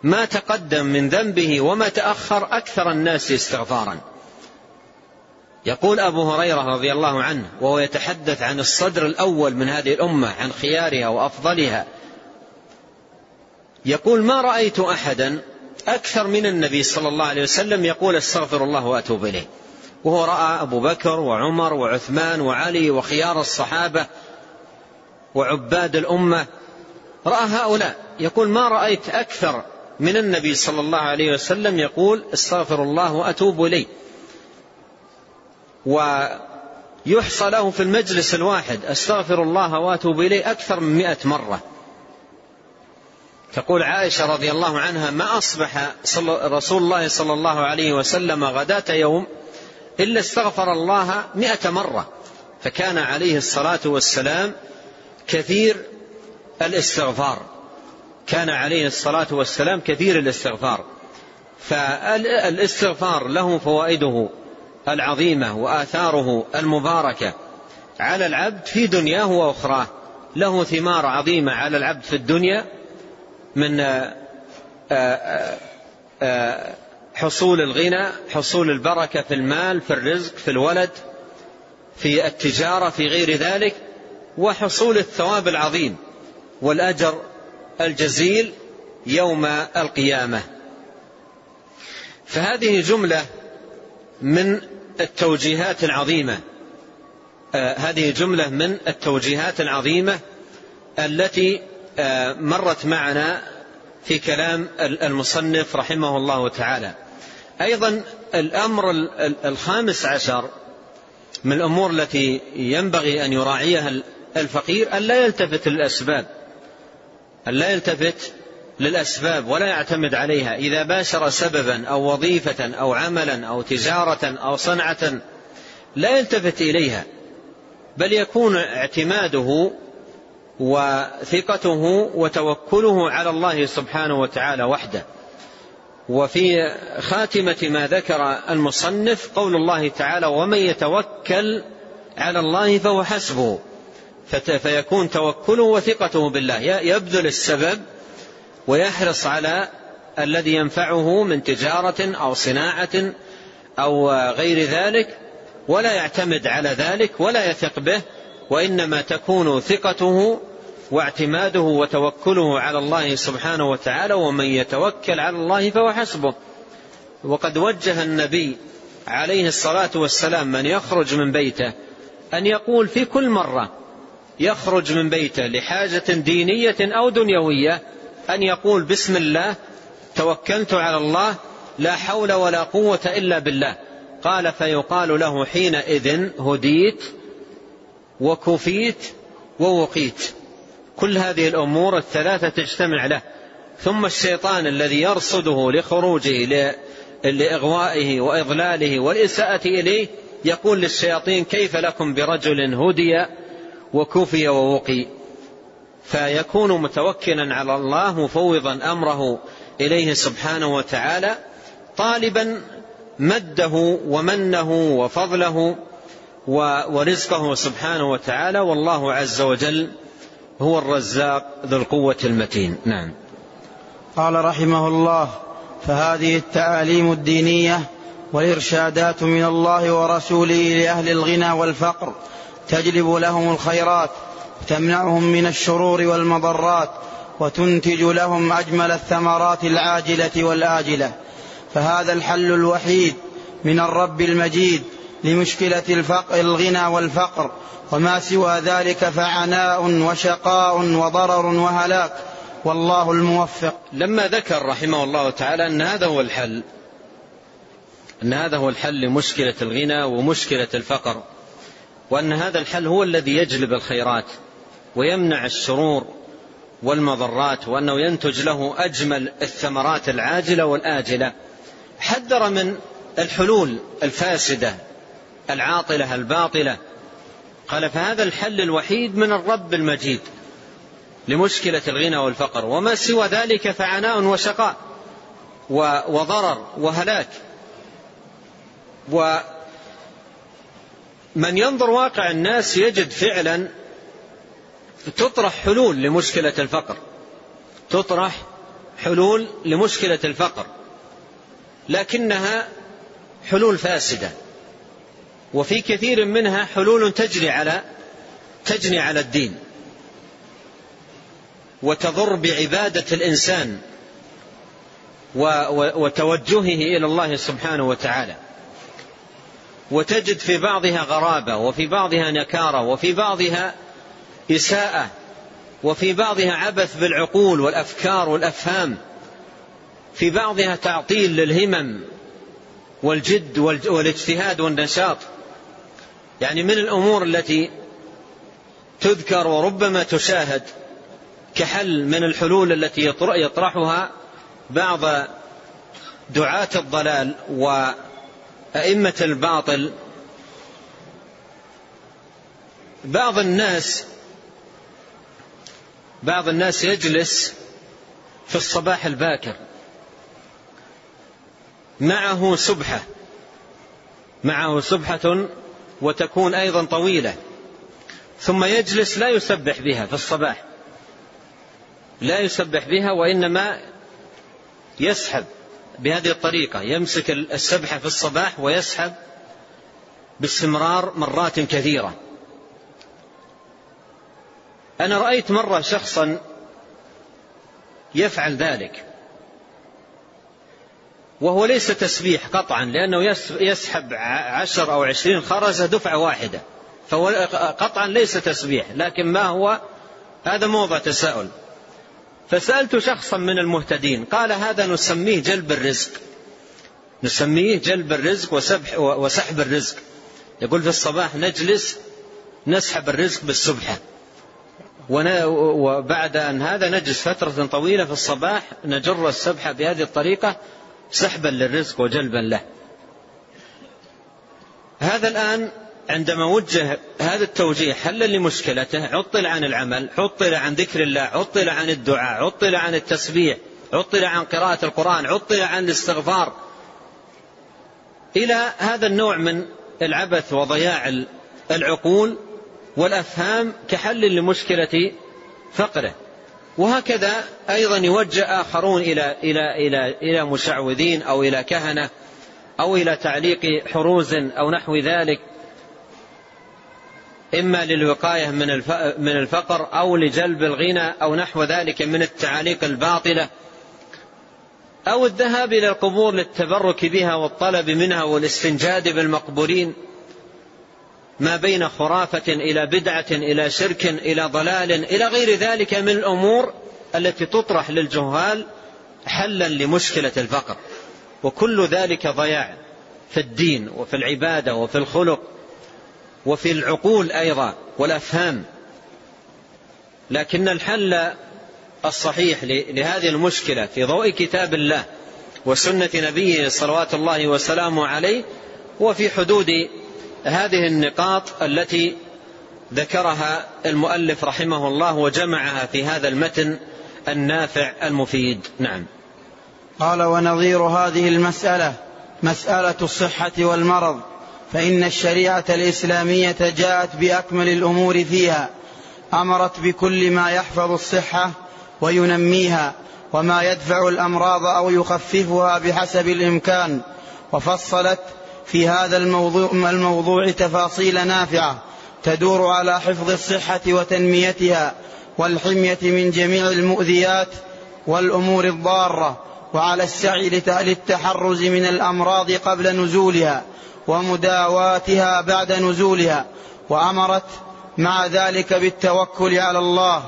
A: ما تقدم من ذنبه وما تأخر أكثر الناس استغفارا. يقول أبو هريرة رضي الله عنه وهو يتحدث عن الصدر الأول من هذه الأمة عن خيارها وأفضلها يقول ما رأيت أحدا أكثر من النبي صلى الله عليه وسلم يقول استغفر الله وأتوب إليه. وهو رأى أبو بكر وعمر وعثمان وعلي وخيار الصحابة وعباد الأمة. رأى هؤلاء. يقول ما رأيت أكثر من النبي صلى الله عليه وسلم يقول استغفر الله وأتوب إليه. ويحصى له في المجلس الواحد استغفر الله وأتوب إليه أكثر من مئة مرة. تقول عائشة رضي الله عنها ما أصبح رسول الله صلى الله عليه وسلم غداة يوم؟ إلا استغفر الله مئة مرة فكان عليه الصلاة والسلام كثير الاستغفار. كان عليه الصلاة والسلام كثير الاستغفار. فالاستغفار له فوائده العظيمة وآثاره المباركة على العبد في دنياه وأخراه. له ثمار عظيمة على العبد في الدنيا من آه، آه، آه، حصول الغنى حصول البركة في المال في الرزق في الولد في التجارة في غير ذلك وحصول الثواب العظيم والأجر الجزيل يوم القيامة. فهذه جملة من التوجيهات العظيمة. آه هذه جملة من التوجيهات العظيمة التي آه مرت معنا في كلام المصنف رحمه الله تعالى. أيضا الأمر الخامس عشر من الأمور التي ينبغي أن يراعيها الفقير أن لا يلتفت للأسباب. أن لا يلتفت للأسباب ولا يعتمد عليها. إذا باشر سببا أو وظيفة أو عملا أو تجارة أو صنعة لا يلتفت إليها. بل يكون اعتماده وثقته وتوكله على الله سبحانه وتعالى وحده. وفي خاتمة ما ذكر المصنف قول الله تعالى ومن يتوكل على الله فهو حسبه فيكون توكله وثقته بالله. يبذل السبب ويحرص على الذي ينفعه من تجارة أو صناعة أو غير ذلك ولا يعتمد على ذلك ولا يثق به وإنما تكون ثقته واعتماده وتوكله على الله سبحانه وتعالى ومن يتوكل على الله فهو حسبه. وقد وجه النبي عليه الصلاة والسلام من يخرج من بيته أن يقول في كل مرة يخرج من بيته لحاجة دينية أو دنيوية أن يقول بسم الله توكلت على الله لا حول ولا قوة إلا بالله. قال فيقال له حينئذ هديت وكفيت ووقيت. كل هذه الأمور الثلاثة تجتمع له ثم الشيطان الذي يرصده لخروجه لإغوائه وإضلاله والإساءة إليه يقول للشياطين كيف لكم برجل هدي وكفي ووقي؟ فيكون متوكلا على الله مفوضا أمره إليه سبحانه وتعالى طالبا مده ومنه وفضله ورزقه سبحانه وتعالى والله عز وجل هو الرزاق ذو القوة المتين. نعم.
B: قال رحمه الله فهذه التعاليم الدينية والإرشادات من الله ورسوله لأهل الغنى والفقر تجلب لهم الخيرات تمنعهم من الشرور والمضرات وتنتج لهم أجمل الثمرات العاجلة والآجلة. فهذا الحل الوحيد من الرب المجيد لمشكلة الفقر الغنى والفقر. وما سوى ذلك فعناء وشقاء وضرر وهلاك. والله الموفق.
A: لما ذكر رحمه الله تعالى أن هذا هو الحل أن هذا هو الحل لمشكلة الغنى ومشكلة الفقر وأن هذا الحل هو الذي يجلب الخيرات ويمنع الشرور والمضرات وأنه ينتج له أجمل الثمرات العاجلة والآجلة. حذر من الحلول الفاسدة العاطلة الباطلة. قال فهذا الحل الوحيد من الرب المجيد لمشكلة الغنى والفقر. وما سوى ذلك فعناء وشقاء وضرر وهلاك. ومن ينظر واقع الناس يجد فعلا تطرح حلول لمشكلة الفقر. تطرح حلول لمشكلة الفقر. لكنها حلول فاسدة. وفي كثير منها حلول تجري على تجني على الدين وتضر بعبادة الإنسان وتوجهه إلى الله سبحانه وتعالى. وتجد في بعضها غرابة وفي بعضها نكارة وفي بعضها إساءة وفي بعضها عبث بالعقول والأفكار والأفهام. في بعضها تعطيل للهمم والجد والاجتهاد والنشاط. يعني من الأمور التي تذكر وربما تشاهد كحل من الحلول التي يطرحها بعض دعاة الضلال وأئمة الباطل. بعض الناس بعض الناس يجلس في الصباح الباكر معه سبحة معه سبحة وتكون أيضا طويلة. ثم يجلس لا يسبح بها في الصباح. لا يسبح بها وإنما يسحب بهذه الطريقة. يمسك السبحة في الصباح ويسحب باستمرار مرات كثيرة. أنا رأيت مرة شخصا يفعل ذلك. وهو ليس تسبيح قطعا لأنه يسحب عشر أو عشرين خرزة دفعة واحدة. فهو قطعا ليس تسبيح لكن ما هو؟ هذا موضع تساؤل. فسألت شخصا من المهتدين قال هذا نسميه جلب الرزق. نسميه جلب الرزق وسبح وسحب الرزق. يقول في الصباح نجلس نسحب الرزق بالسبحة وبعد أن هذا نجلس فترة طويلة في الصباح نجر السبحة بهذه الطريقة سحبا للرزق وجلبا له. هذا الآن عندما وجه هذا التوجيه حلا لمشكلته عطل عن العمل عطل عن ذكر الله عطل عن الدعاء عطل عن التسبيح عطل عن قراءة القرآن عطل عن الاستغفار. إلى هذا النوع من العبث وضياع العقول والأفهام كحل لمشكلة فقره. وهكذا أيضا يوجه آخرون إلى إلى إلى إلى مشعوذين أو إلى كهنة أو إلى تعليق حروز أو نحو ذلك إما للوقاية من من الفقر أو لجلب الغنى أو نحو ذلك من التعاليق الباطلة أو الذهاب إلى القبور للتبرك بها والطلب منها والاستنجاد بالمقبورين. ما بين خرافة إلى بدعة إلى شرك إلى ضلال إلى غير ذلك من الأمور التي تطرح للجهال حلا لمشكلة الفقر. وكل ذلك ضياع في الدين وفي العبادة وفي الخلق وفي العقول أيضا والأفهام. لكن الحل الصحيح لهذه المشكلة في ضوء كتاب الله وسنة نبيه صلوات الله وسلامه عليه وفي حدود هذه النقاط التي ذكرها المؤلف رحمه الله وجمعها في هذا المتن النافع المفيد. نعم.
B: قال ونظير هذه المسألة مسألة الصحة والمرض فإن الشريعة الإسلامية جاءت بأكمل الأمور فيها أمرت بكل ما يحفظ الصحة وينميها وما يدفع الأمراض أو يخففها بحسب الإمكان وفصلت في هذا الموضوع, الموضوع تفاصيل نافعة تدور على حفظ الصحة وتنميتها والحمية من جميع المؤذيات والأمور الضارة وعلى السعي للتحرز من الأمراض قبل نزولها ومداواتها بعد نزولها وأمرت مع ذلك بالتوكل على الله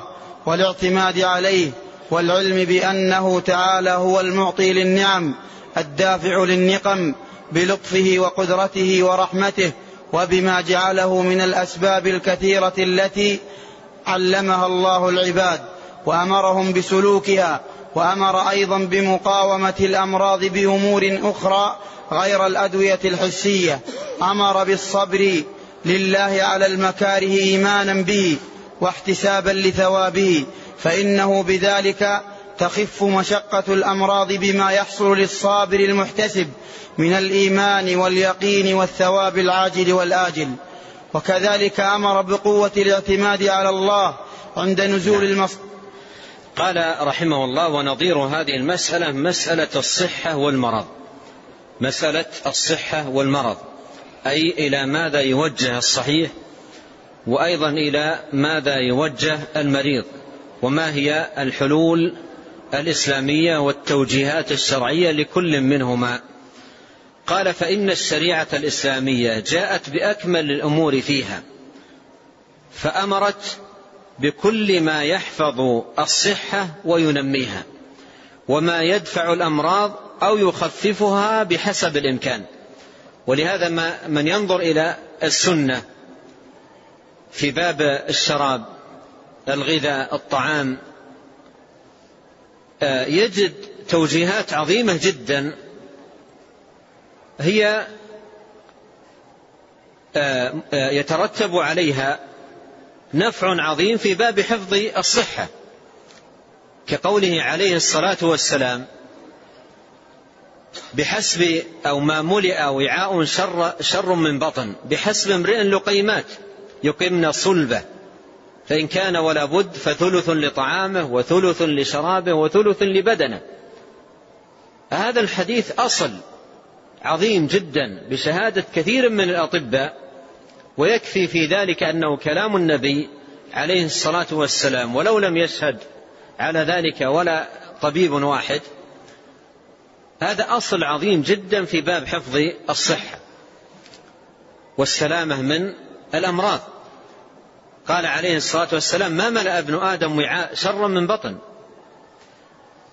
B: والاعتماد عليه والعلم بأنه تعالى هو المعطي للنعم الدافع للنقم بلطفه وقدرته ورحمته وبما جعله من الأسباب الكثيرة التي علمها الله العباد وأمرهم بسلوكها وأمر أيضا بمقاومة الأمراض بأمور أخرى غير الأدوية الحسية. أمر بالصبر لله على المكاره إيمانا به واحتسابا لثوابه فإنه بذلك تخف مشقة الأمراض بما يحصل للصابر المحتسب من الإيمان واليقين والثواب العاجل والآجل. وكذلك أمر بقوة الاعتماد على الله عند نزول المص
A: قال رحمه الله ونظير هذه المسألة مسألة الصحة والمرض. مسألة الصحة والمرض. أي إلى ماذا يوجه الصحيح؟ وأيضا إلى ماذا يوجه المريض؟ وما هي الحلول الإسلامية والتوجيهات الشرعية لكل منهما. قال فإن الشريعة الإسلامية جاءت بأكمل الأمور فيها فأمرت بكل ما يحفظ الصحة وينميها وما يدفع الأمراض أو يخففها بحسب الإمكان. ولهذا ما من ينظر إلى السنة في باب الشراب الغذاء الطعام يجد توجيهات عظيمة جدا. هي آه، آه، يترتب عليها نفع عظيم في باب حفظ الصحة كقوله عليه الصلاة والسلام بحسب أو ما ملئ وعاء شر, شر من بطن بحسب امرئ لقيمات يقمن صلبة فإن كان ولا بد فثلث لطعامه وثلث لشرابه وثلث لبدنه. هذا الحديث أصل عظيم جدا بشهادة كثير من الأطباء ويكفي في ذلك أنه كلام النبي عليه الصلاة والسلام ولو لم يشهد على ذلك ولا طبيب واحد هذا أصل عظيم جدا في باب حفظ الصحة والسلامة من الأمراض. قال عليه الصلاة والسلام ما ملأ ابن آدم وعاء شرا من بطن؟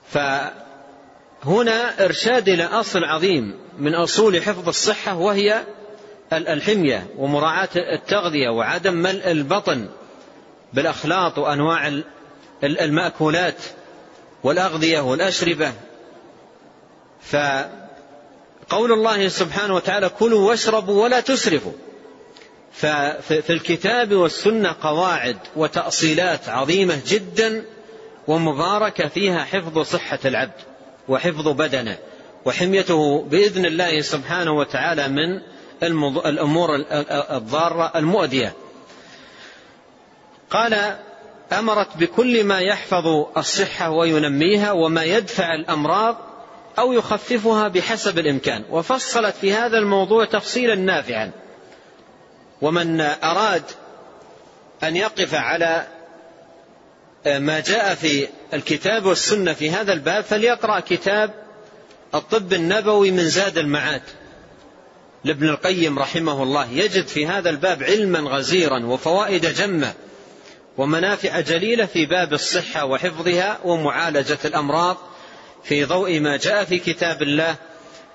A: فهنا إرشاد إلى أصل عظيم من أصول حفظ الصحة وهي الحمية ومراعاة التغذية وعدم ملء البطن بالأخلاط وأنواع المأكولات والأغذية والأشربة. فقول الله سبحانه وتعالى كلوا واشربوا ولا تسرفوا. ففي الكتاب والسنة قواعد وتأصيلات عظيمة جدا ومباركة فيها حفظ صحة العبد وحفظ بدنه وحميته بإذن الله سبحانه وتعالى من الأمور الضارة المؤذية. قال أمرت بكل ما يحفظ الصحة وينميها وما يدفع الأمراض أو يخففها بحسب الإمكان. وفصلت في هذا الموضوع تفصيلا نافعا. ومن أراد أن يقف على ما جاء في الكتاب والسنة في هذا الباب فليقرأ كتاب الطب النبوي من زاد المعاد. لابن القيم رحمه الله يجد في هذا الباب علما غزيرا وفوائد جمة ومنافع جليلة في باب الصحة وحفظها ومعالجة الأمراض في ضوء ما جاء في كتاب الله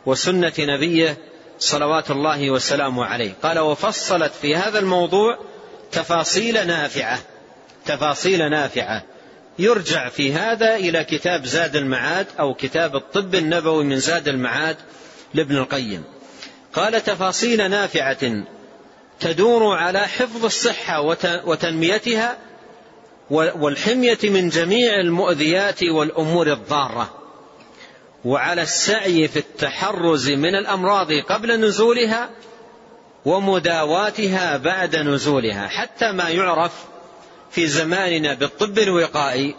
A: وسنة نبيه صلوات الله وسلامه عليه. قال وفصلت في هذا الموضوع تفاصيل نافعة. تفاصيل نافعة. يرجع في هذا إلى كتاب زاد المعاد أو كتاب الطب النبوي من زاد المعاد لابن القيم. قال تفاصيل نافعة تدور على حفظ الصحة وتنميتها والحمية من جميع المؤذيات والأمور الضارة. وعلى السعي في التحرز من الأمراض قبل نزولها ومداواتها بعد نزولها. حتى ما يعرف في زماننا بالطب الوقائي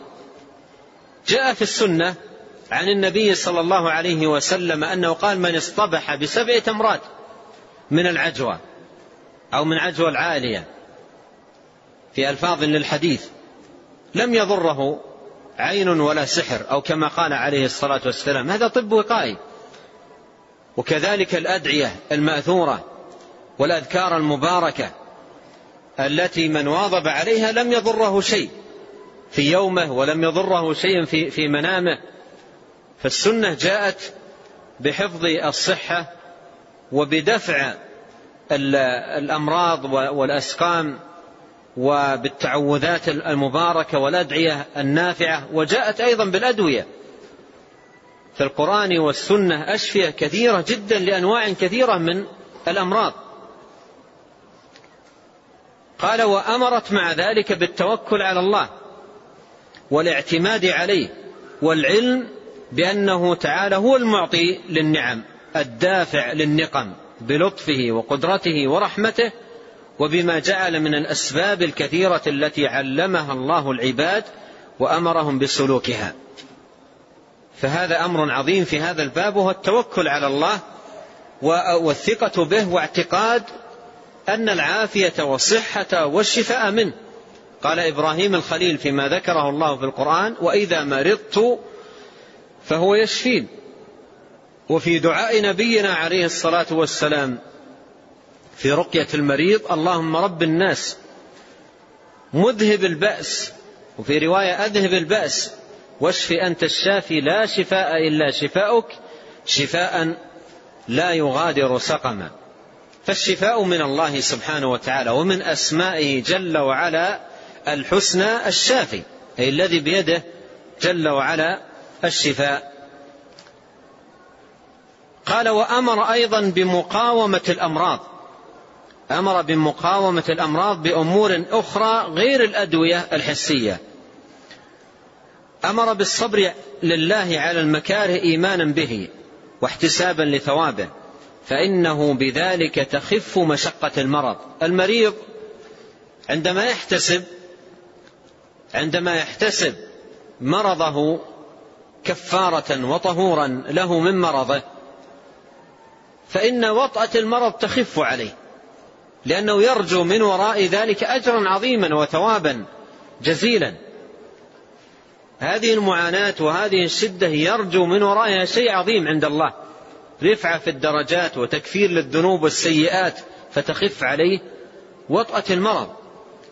A: جاء في السنة عن النبي صلى الله عليه وسلم أنه قال من اصطبح بسبع تمرات من العجوة أو من عجوة العالية في ألفاظ للحديث لم يضره عين ولا سحر أو كما قال عليه الصلاة والسلام هذا طب وقائي وكذلك الأدعية المأثورة والأذكار المباركة التي من واظب عليها لم يضره شيء في يومه ولم يضره شيء في, في منامه. فالسنة جاءت بحفظ الصحة وبدفع الأمراض والأسقام وبالتعوذات المباركة والأدعية النافعة وجاءت أيضا بالأدوية. في القرآن والسنة أشفية كثيرة جدا لأنواع كثيرة من الأمراض. قال وأمرت مع ذلك بالتوكل على الله والاعتماد عليه والعلم بأنه تعالى هو المعطي للنعم الدافع للنقم بلطفه وقدرته ورحمته وبما جعل من الأسباب الكثيرة التي علمها الله العباد وأمرهم بسلوكها. فهذا أمر عظيم في هذا الباب وهو التوكل على الله والثقة به واعتقاد أن العافية والصحة والشفاء منه. قال إبراهيم الخليل فيما ذكره الله في القرآن وإذا مرضت فهو يشفين وفي دعاء نبينا عليه الصلاة والسلام في رقية المريض اللهم رب الناس مذهب البأس وفي رواية أذهب البأس واشف أنت الشافي لا شفاء إلا شفاؤك شفاء لا يغادر سقما. فالشفاء من الله سبحانه وتعالى ومن أسمائه جل وعلا الحسنى الشافي أي الذي بيده جل وعلا الشفاء. قال وأمر أيضا بمقاومة الأمراض. أمر بمقاومة الأمراض بأمور أخرى غير الأدوية الحسية. أمر بالصبر لله على المكاره إيمانا به واحتسابا لثوابه فإنه بذلك تخف مشقة المرض. المريض عندما يحتسب عندما يحتسب مرضه كفارة وطهورا له من مرضه فإن وطأة المرض تخف عليه. لأنه يرجو من وراء ذلك أجرا عظيما وثوابا جزيلا. هذه المعاناة وهذه الشدة يرجو من ورائها شيء عظيم عند الله. رفعة في الدرجات وتكفير للذنوب والسيئات فتخف عليه وطأة المرض.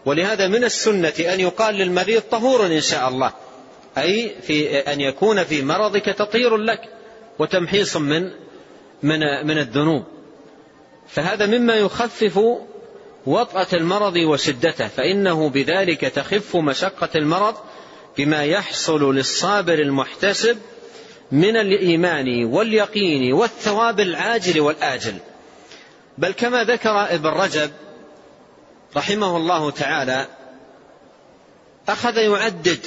A: ولهذا من السنة أن يقال للمريض طهور إن شاء الله. أي في أن يكون في مرضك تطهير لك وتمحيص من من من الذنوب. فهذا مما يخفف وطأة المرض وشدته فإنه بذلك تخف مشقة المرض بما يحصل للصابر المحتسب من الإيمان واليقين والثواب العاجل والآجل. بل كما ذكر ابن رجب رحمه الله تعالى أخذ يعدد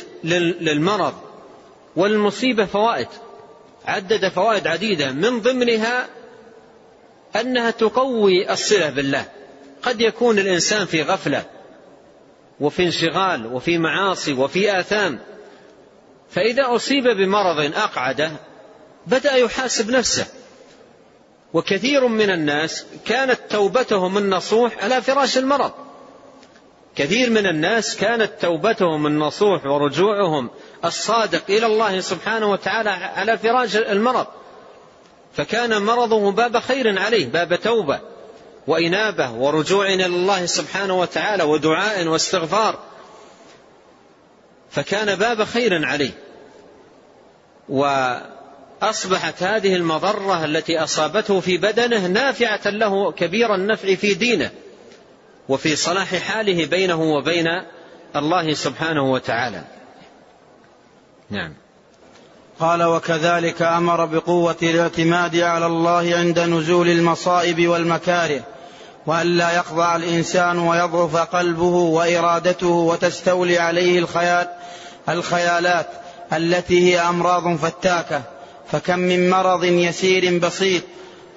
A: للمرض والمصيبة فوائد عدد فوائد عديدة من ضمنها أنها تقوي الصلة بالله. قد يكون الإنسان في غفلة وفي انشغال وفي معاصي وفي آثام. فإذا أصيب بمرض أقعده بدأ يحاسب نفسه. وكثير من الناس كانت توبتهم النصوح على فراش المرض. كثير من الناس كانت توبتهم النصوح ورجوعهم الصادق إلى الله سبحانه وتعالى على فراش المرض. فكان مرضه باب خير عليه باب توبة وإنابة ورجوع إلى الله سبحانه وتعالى ودعاء واستغفار. فكان باب خير عليه. وأصبحت هذه المضرة التي أصابته في بدنه نافعة له كبير النفع في دينه وفي صلاح حاله بينه وبين الله سبحانه وتعالى. نعم.
B: قال وكذلك أمر بقوة الاعتماد على الله عند نزول المصائب والمكاره وأن لا يخضع الإنسان ويضعف قلبه وإرادته وتستولي عليه الخيال الخيالات التي هي أمراض فتاكة. فكم من مرض يسير بسيط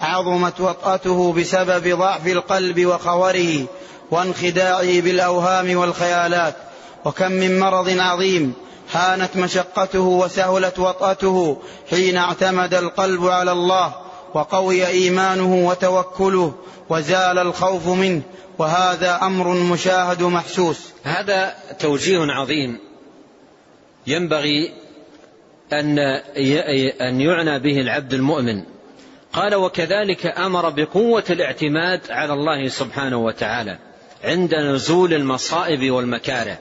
B: عظمت وطأته بسبب ضعف القلب وخوره وانخداعه بالأوهام والخيالات. وكم من مرض عظيم هانت مشقته وسهلت وطأته حين اعتمد القلب على الله وقوي إيمانه وتوكله وزال الخوف منه وهذا أمر مشاهد محسوس.
A: هذا توجيه عظيم ينبغي أن أن يعنى به العبد المؤمن. قال وكذلك أمر بقوة الاعتماد على الله سبحانه وتعالى عند نزول المصائب والمكاره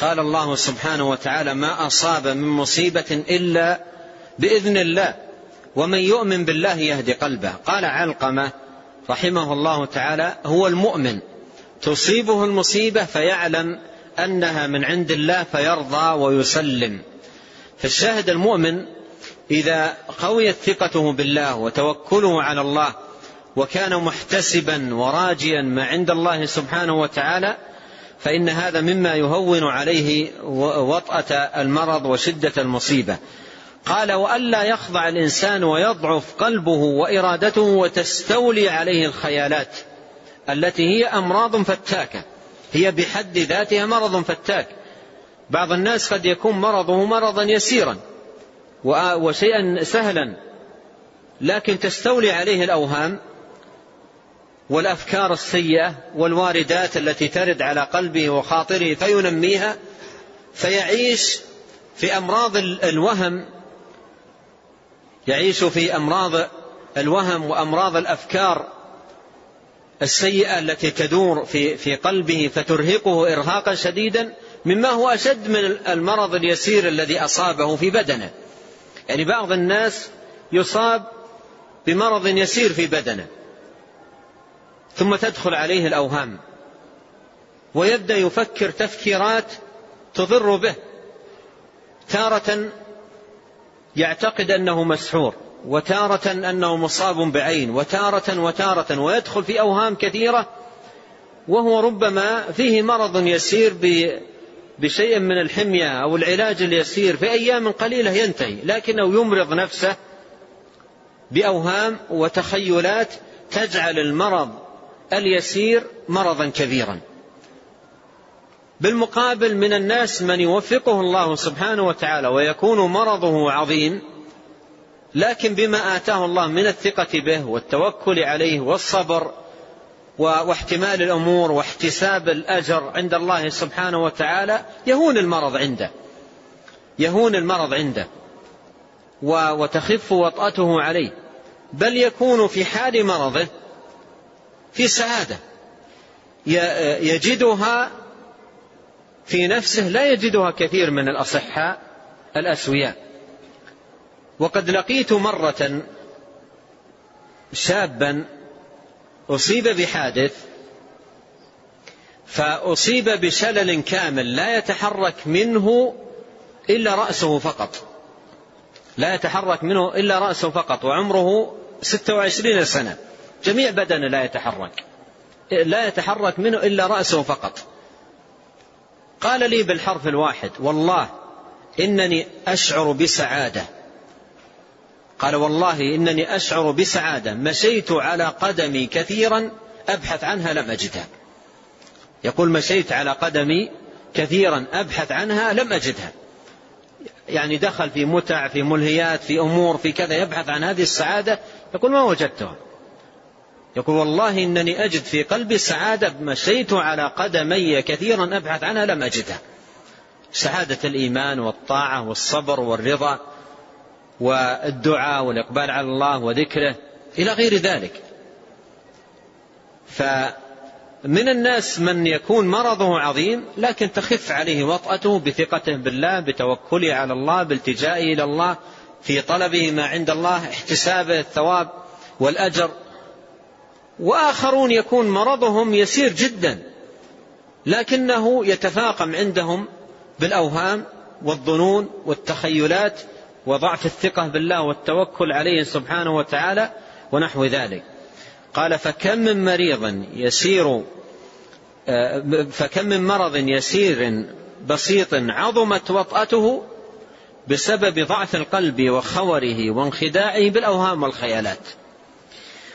A: قال الله سبحانه وتعالى ما أصاب من مصيبة إلا بإذن الله ومن يؤمن بالله يهدي قلبه. قال علقمة رحمه الله تعالى هو المؤمن تصيبه المصيبة فيعلم أنها من عند الله فيرضى ويسلم. فالشاهد المؤمن إذا قويت ثقته بالله وتوكله على الله وكان محتسبا وراجيا ما عند الله سبحانه وتعالى فإن هذا مما يهون عليه وطأة المرض وشدة المصيبة. قال وألا يخضع الإنسان ويضعف قلبه وإرادته وتستولي عليه الخيالات التي هي أمراض فتاكة. هي بحد ذاتها مرض فتاك. بعض الناس قد يكون مرضه مرضا يسيرا وشيئا سهلا لكن تستولي عليه الأوهام والأفكار السيئة والواردات التي ترد على قلبه وخاطره فينميها فيعيش في أمراض الوهم يعيش في أمراض الوهم وأمراض الأفكار السيئة التي تدور في في قلبه فترهقه إرهاقا شديدا مما هو أشد من المرض اليسير الذي أصابه في بدنه. يعني بعض الناس يصاب بمرض يسير في بدنه. ثم تدخل عليه الأوهام. ويبدأ يفكر تفكيرات تضر به. تارة يعتقد أنه مسحور وتارة أنه مصاب بعين وتارة وتارة ويدخل في أوهام كثيرة وهو ربما فيه مرض يسير بشيء من الحمية أو العلاج اليسير في أيام قليلة ينتهي لكنه يمرض نفسه بأوهام وتخيلات تجعل المرض اليسير مرضا كبيرا. بالمقابل من الناس من يوفقه الله سبحانه وتعالى ويكون مرضه عظيم لكن بما آتاه الله من الثقة به والتوكل عليه والصبر واحتمال الأمور واحتساب الأجر عند الله سبحانه وتعالى يهون المرض عنده. يهون المرض عنده. وتخف وطأته عليه. بل يكون في حال مرضه في سعادة. يجدها في نفسه لا يجدها كثير من الأصحاء الأسوياء. وقد لقيت مرة شابا أصيب بحادث فأصيب بشلل كامل لا يتحرك منه إلا رأسه فقط. لا يتحرك منه إلا رأسه فقط وعمره ستة وعشرين سنة. جميع بدنه لا يتحرك. لا يتحرك منه إلا رأسه فقط. قال لي بالحرف الواحد والله إنني أشعر بسعادة. قال والله إنني أشعر بسعادة. مشيت على قدمي كثيرا أبحث عنها لم أجدها. يقول مشيت على قدمي كثيرا أبحث عنها لم أجدها. يعني دخل في متع في ملهيات في أمور في كذا يبحث عن هذه السعادة. يقول ما وجدتها. يقول والله إنني أجد في قلبي سعادة مشيت على قدمي كثيرا أبحث عنها لم أجدها. سعادة الإيمان والطاعة والصبر والرضا والدعاء والإقبال على الله وذكره إلى غير ذلك. فمن الناس من يكون مرضه عظيم لكن تخف عليه وطأته بثقته بالله بتوكله على الله بالتجائه إلى الله في طلبه ما عند الله احتسابه الثواب والأجر. وآخرون يكون مرضهم يسير جدا لكنه يتفاقم عندهم بالأوهام والظنون والتخيلات وضعف الثقة بالله والتوكل عليه سبحانه وتعالى ونحو ذلك. قال فكم من مريض يسير فكم من مرض يسير بسيط عظمت وطأته بسبب ضعف القلب وخوره وانخداعه بالأوهام والخيالات.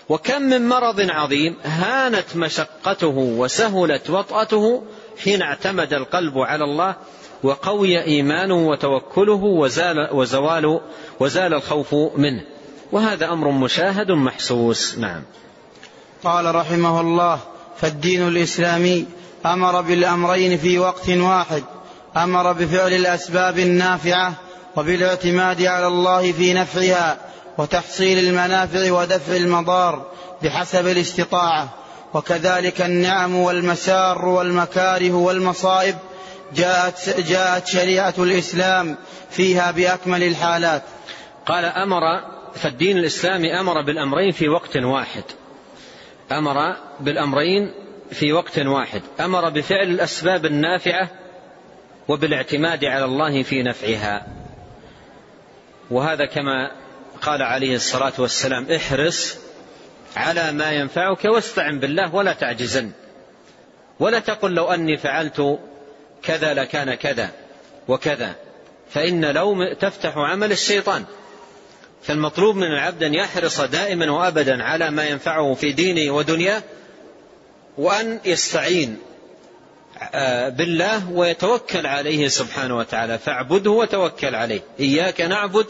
A: وكم من مرض عظيم هانت مشقته وسهلت وطأته حين اعتمد القلب على الله وقوي إيمانه وتوكله وزال, وزوال وزال الخوف منه. وهذا أمر مشاهد محسوس. نعم.
B: قال رحمه الله فالدين الإسلامي أمر بالأمرين في وقت واحد أمر بفعل الأسباب النافعة وبالاعتماد على الله في نفعها وتحصيل المنافع ودفع المضار بحسب الاستطاعة. وكذلك النعم والمسار والمكاره والمصائب جاءت, جاءت شريعة الإسلام فيها بأكمل الحالات.
A: قال أمر فالدين الإسلامي أمر بالأمرين في وقت واحد. أمر بالأمرين في وقت واحد. أمر بفعل الأسباب النافعة وبالاعتماد على الله في نفعها. وهذا كما قال عليه الصلاة والسلام احرص على ما ينفعك واستعن بالله ولا تعجزن. ولا تقل لو أني فعلت كذا لكان كذا وكذا فإن لو تفتح عمل الشيطان. فالمطلوب من العبد أن يحرص دائما وأبدا على ما ينفعه في دينه ودنياه وأن يستعين آه، بالله ويتوكل عليه سبحانه وتعالى. فاعبده وتوكل عليه. إياك نعبد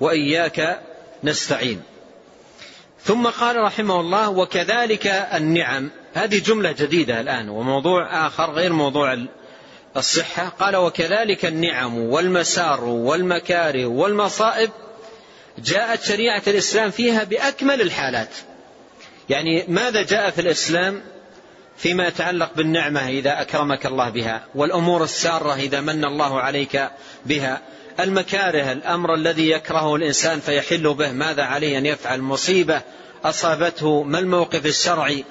A: وإياك نستعين. ثم قال رحمه الله وكذلك النعم. هذه جملة جديدة الآن وموضوع آخر غير موضوع الصحة. قال وكذلك النعم والمسار والمكاره والمصائب. جاءت شريعة الإسلام فيها بأكمل الحالات. يعني ماذا جاء في الإسلام فيما يتعلق بالنعمة إذا أكرمك الله بها؟ والأمور السارة إذا من الله عليك بها؟ المكاره الأمر الذي يكرهه الإنسان فيحل به. ماذا عليه أن يفعل؟ مصيبة أصابته. ما الموقف الشرعي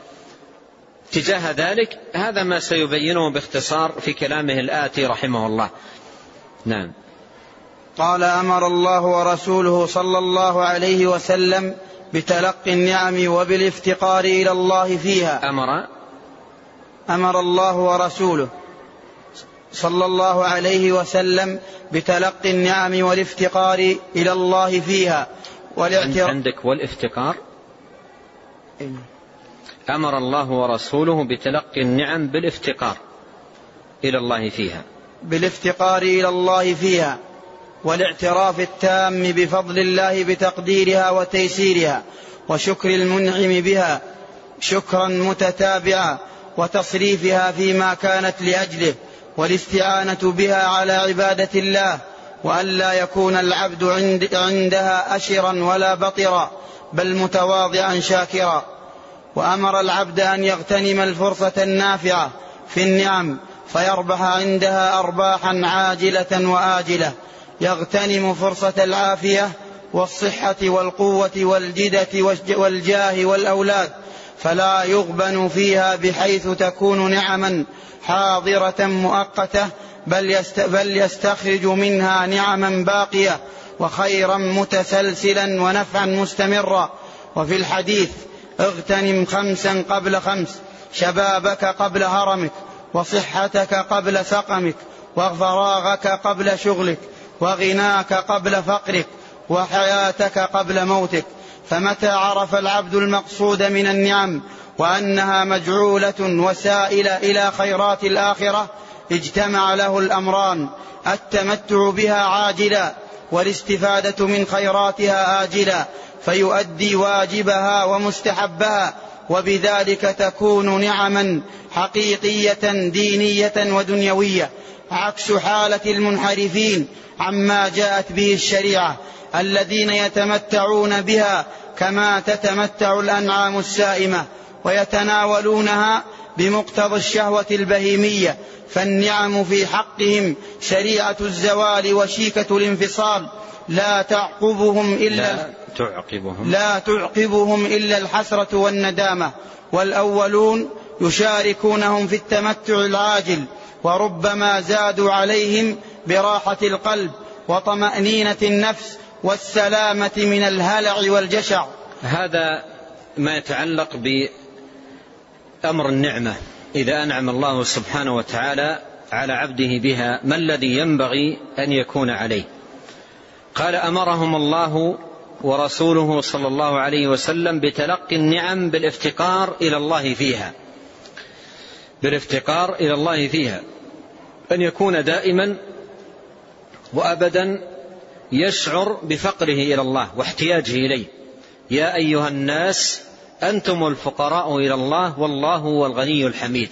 A: تجاه ذلك؟ هذا ما سيبينه باختصار في كلامه الآتي رحمه الله. نعم.
B: قال أمر الله ورسوله صلى الله عليه وسلم بتلقي النعم وبالافتقار إلى الله فيها.
A: أمر؟
B: أمر الله ورسوله. صلى الله عليه وسلم بتلقي النعم والافتقار إلى الله فيها.
A: والاعتراف عندك والافتقار؟ إيه. أمر الله ورسوله بتلقي النعم بالافتقار إلى الله فيها.
B: بالافتقار إلى الله فيها. والاعتراف التام بفضل الله بتقديرها وتيسيرها وشكر المنعم بها. شكرا متتابعا وتصريفها فيما كانت لأجله. والاستعانة بها على عبادة الله والا يكون العبد عند عندها أشرا ولا بطرا بل متواضعا شاكرا. وأمر العبد أن يغتنم الفرصة النافعة في النعم فيربح عندها أرباحا عاجلة وآجلة. يغتنم فرصة العافية والصحة والقوة والجدة والجاه والأولاد. فلا يغبن فيها بحيث تكون نعما حاضرة مؤقتة بل, بل يستخرج منها نعما باقية وخيرا متسلسلا ونفعا مستمرا. وفي الحديث اغتنم خمسا قبل خمس شبابك قبل هرمك وصحتك قبل سقمك وفراغك قبل شغلك وغناك قبل فقرك وحياتك قبل موتك. فمتى عرف العبد المقصود من النعم وأنها مجعولة وسائله إلى خيرات الآخرة اجتمع له الأمران. التمتع بها عاجلا والاستفادة من خيراتها آجلا فيؤدي واجبها ومستحبها وبذلك تكون نعما حقيقية دينية ودنيوية. عكس حالة المنحرفين عما جاءت به الشريعة. الذين يتمتعون بها كما تتمتع الأنعام السائمة ويتناولونها بمقتضى الشهوة البهيمية فالنعم في حقهم شريعة الزوال وشيكة الانفصال. لا تعقبهم إلا
A: لا تعقبهم.
B: لا تعقبهم إلا الحسرة والندامة. والأولون يشاركونهم في التمتع العاجل وربما زادوا عليهم براحة القلب وطمأنينة النفس والسلامة من الهلع والجشع.
A: هذا ما يتعلق بأمر النعمة. إذا أنعم الله سبحانه وتعالى على عبده بها ما الذي ينبغي أن يكون عليه؟ قال أمرهم الله ورسوله صلى الله عليه وسلم بتلقي النعم بالافتقار إلى الله فيها. بالافتقار إلى الله فيها. أن يكون دائما وابدا يشعر بفقره إلى الله واحتياجه إليه. يا أيها الناس أنتم الفقراء إلى الله والله هو الغني الحميد.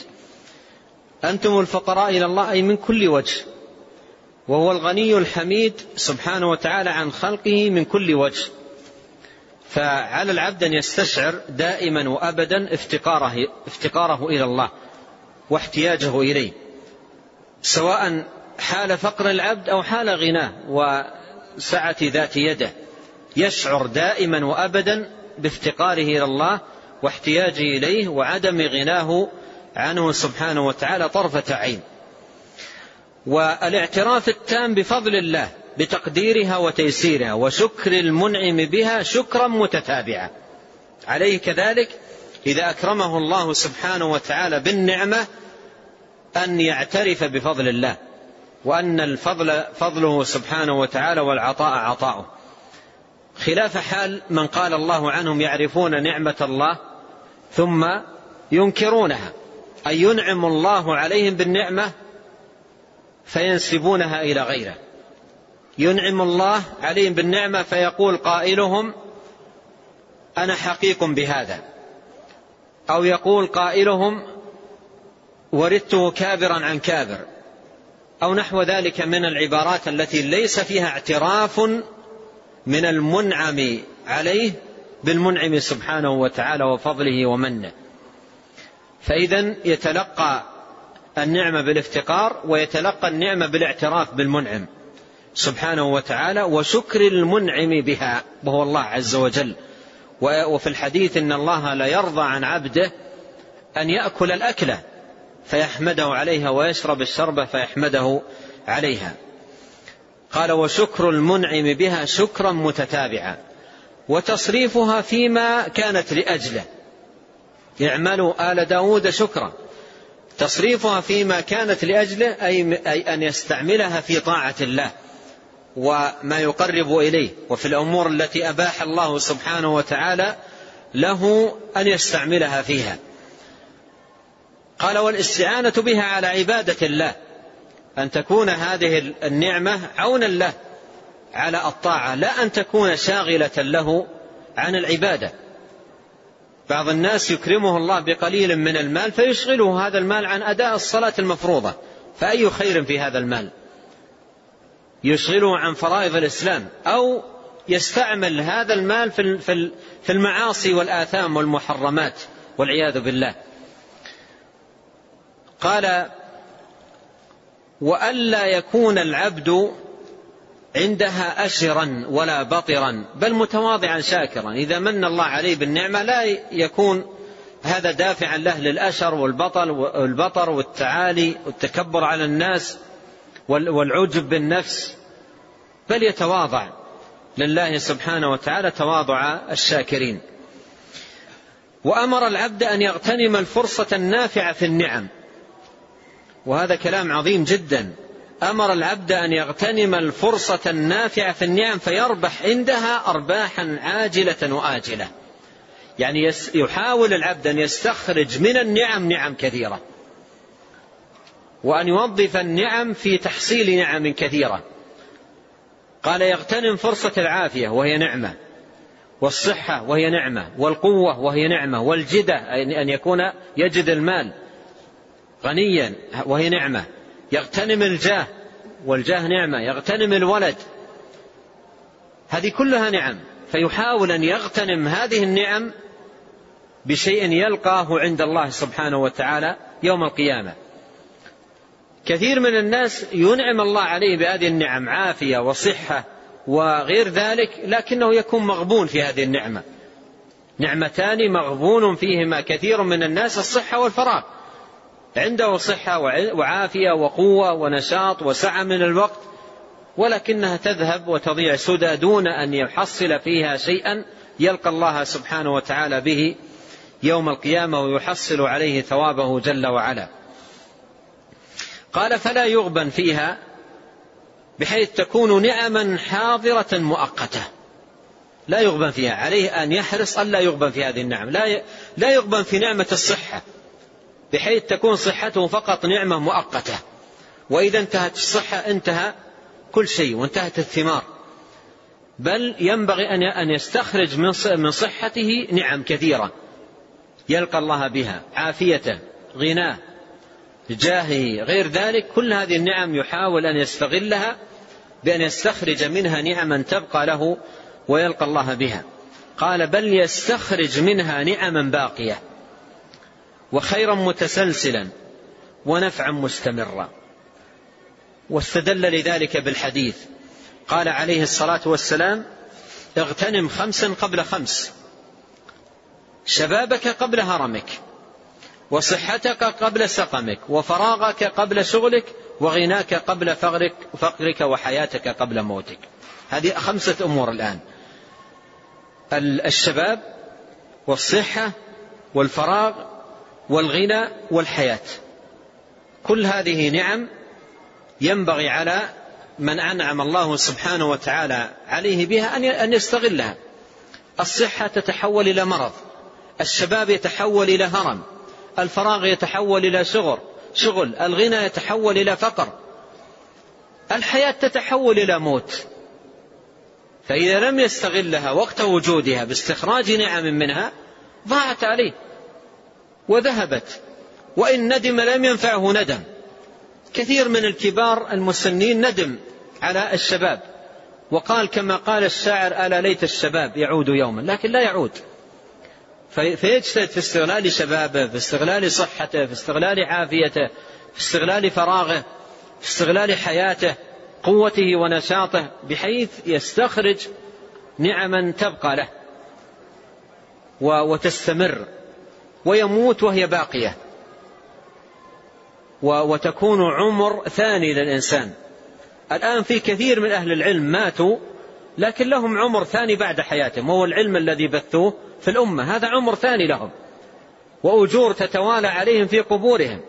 A: أنتم الفقراء إلى الله أي من كل وجه. وهو الغني الحميد سبحانه وتعالى عن خلقه من كل وجه. فعلى العبد أن يستشعر دائما وأبدا افتقاره, افتقاره إلى الله واحتياجه إليه. سواء حال فقر العبد أو حال غناه وسعة ذات يده يشعر دائما وأبدا بافتقاره إلى الله واحتياجه إليه وعدم غناه عنه سبحانه وتعالى طرفة عين. والاعتراف التام بفضل الله بتقديرها وتيسيرها وشكر المنعم بها شكرا متتابعا عليه كذلك إذا أكرمه الله سبحانه وتعالى بالنعمة أن يعترف بفضل الله. وأن الفضل فضله سبحانه وتعالى والعطاء عطاؤه. خلاف حال من قال الله عنهم يعرفون نعمة الله ثم ينكرونها. أي ينعم الله عليهم بالنعمة فينسبونها إلى غيره. ينعم الله عليهم بالنعمة فيقول قائلهم أنا حقيق بهذا. أو يقول قائلهم وردته كابرا عن كابر. أو نحو ذلك من العبارات التي ليس فيها اعتراف من المنعم عليه بالمنعم سبحانه وتعالى وفضله ومنه. فإذا يتلقى النعمة بالافتقار ويتلقى النعمة بالاعتراف بالمنعم سبحانه وتعالى وشكر المنعم بها وهو الله عز وجل. وفي الحديث إن الله لا يرضى عن عبده أن يأكل الأكلة. فيحمده عليها ويشرب الشربه فيحمده عليها. قال وشكر المنعم بها شكرا متتابعا. وتصريفها فيما كانت لأجله. اعملوا آل داود شكرا. تصريفها فيما كانت لأجله أي أن يستعملها في طاعة الله وما يقرب إليه. وفي الأمور التي أباح الله سبحانه وتعالى له أن يستعملها فيها. قال والاستعانة بها على عبادة الله أن تكون هذه النعمة عونا له على الطاعة لا أن تكون شاغلة له عن العبادة. بعض الناس يكرمه الله بقليل من المال فيشغله هذا المال عن أداء الصلاة المفروضة. فأي خير في هذا المال؟ يشغله عن فرائض الإسلام أو يستعمل هذا المال في المعاصي والآثام والمحرمات والعياذ بالله. قال وألا يكون العبد عندها أشرا ولا بطرا بل متواضعا شاكرا. إذا من الله عليه بالنعمة لا يكون هذا دافعا له للأشر والبطل والبطر والتعالي والتكبر على الناس والعجب بالنفس بل يتواضع لله سبحانه وتعالى تواضع الشاكرين. وأمر العبد أن يغتنم الفرصة النافعة في النعم. وهذا كلام عظيم جدا. أمر العبد أن يغتنم الفرصة النافعة في النعم فيربح عندها ارباحا عاجلة وآجلة. يعني يحاول العبد أن يستخرج من النعم نعم كثيرة. وأن يوظف النعم في تحصيل نعم كثيرة. قال يغتنم فرصة العافية وهي نعمة. والصحة وهي نعمة. والقوة وهي نعمة. والجدة أن يكون يجد المال. غنيا وهي نعمة. يغتنم الجاه والجاه نعمة. يغتنم الولد. هذه كلها نعم. فيحاول أن يغتنم هذه النعم بشيء يلقاه عند الله سبحانه وتعالى يوم القيامة. كثير من الناس ينعم الله عليه بهذه النعم عافية وصحة وغير ذلك لكنه يكون مغبون في هذه النعمة. نعمتان مغبون فيهما كثير من الناس الصحة والفراغ. عنده صحة وعافية وقوة ونشاط وسعة من الوقت ولكنها تذهب وتضيع سدى دون أن يحصل فيها شيئا يلقى الله سبحانه وتعالى به يوم القيامة ويحصل عليه ثوابه جل وعلا. قال فلا يغبن فيها بحيث تكون نعما حاضرة مؤقتة. لا يغبن فيها عليه أن يحرص ألا يغبن في هذه النعم لا يغبن في نعمة الصحة. بحيث تكون صحته فقط نعمة مؤقتة. وإذا انتهت الصحة انتهى كل شيء وانتهت الثمار. بل ينبغي أن يستخرج من صحته نعم كثيرة. يلقى الله بها عافيته غناه جاهه غير ذلك كل هذه النعم يحاول أن يستغلها بأن يستخرج منها نعما تبقى له ويلقى الله بها. قال بل يستخرج منها نعما باقية. وخيرا متسلسلا ونفعا مستمرا. واستدل لذلك بالحديث. قال عليه الصلاة والسلام اغتنم خمسا قبل خمس. شبابك قبل هرمك وصحتك قبل سقمك وفراغك قبل شغلك وغناك قبل فقرك, فقرك وحياتك قبل موتك. هذه خمسة أمور الآن. الشباب والصحة والفراغ والغنى والحياة. كل هذه نعم ينبغي على من أنعم الله سبحانه وتعالى عليه بها أن يستغلها. الصحة تتحول إلى مرض الشباب يتحول إلى هرم الفراغ يتحول إلى شغل شغل الغنى يتحول إلى فقر الحياة تتحول إلى موت. فإذا لم يستغلها وقت وجودها باستخراج نعم منها ضاعت عليه. وذهبت. وإن ندم لم ينفعه ندم. كثير من الكبار المسنين ندم على الشباب. وقال كما قال الشاعر ألا ليت الشباب يعود يوما. لكن لا يعود. فيجتهد في استغلال شبابه في استغلال صحته في استغلال عافيته في استغلال فراغه في استغلال حياته قوته ونشاطه بحيث يستخرج نعما تبقى له. وتستمر. ويموت وهي باقية. وتكون عمر ثاني للإنسان. الآن في كثير من أهل العلم ماتوا لكن لهم عمر ثاني بعد حياتهم وهو العلم الذي بثوه في الأمة. هذا عمر ثاني لهم. وأجور تتوالى عليهم في قبورهم.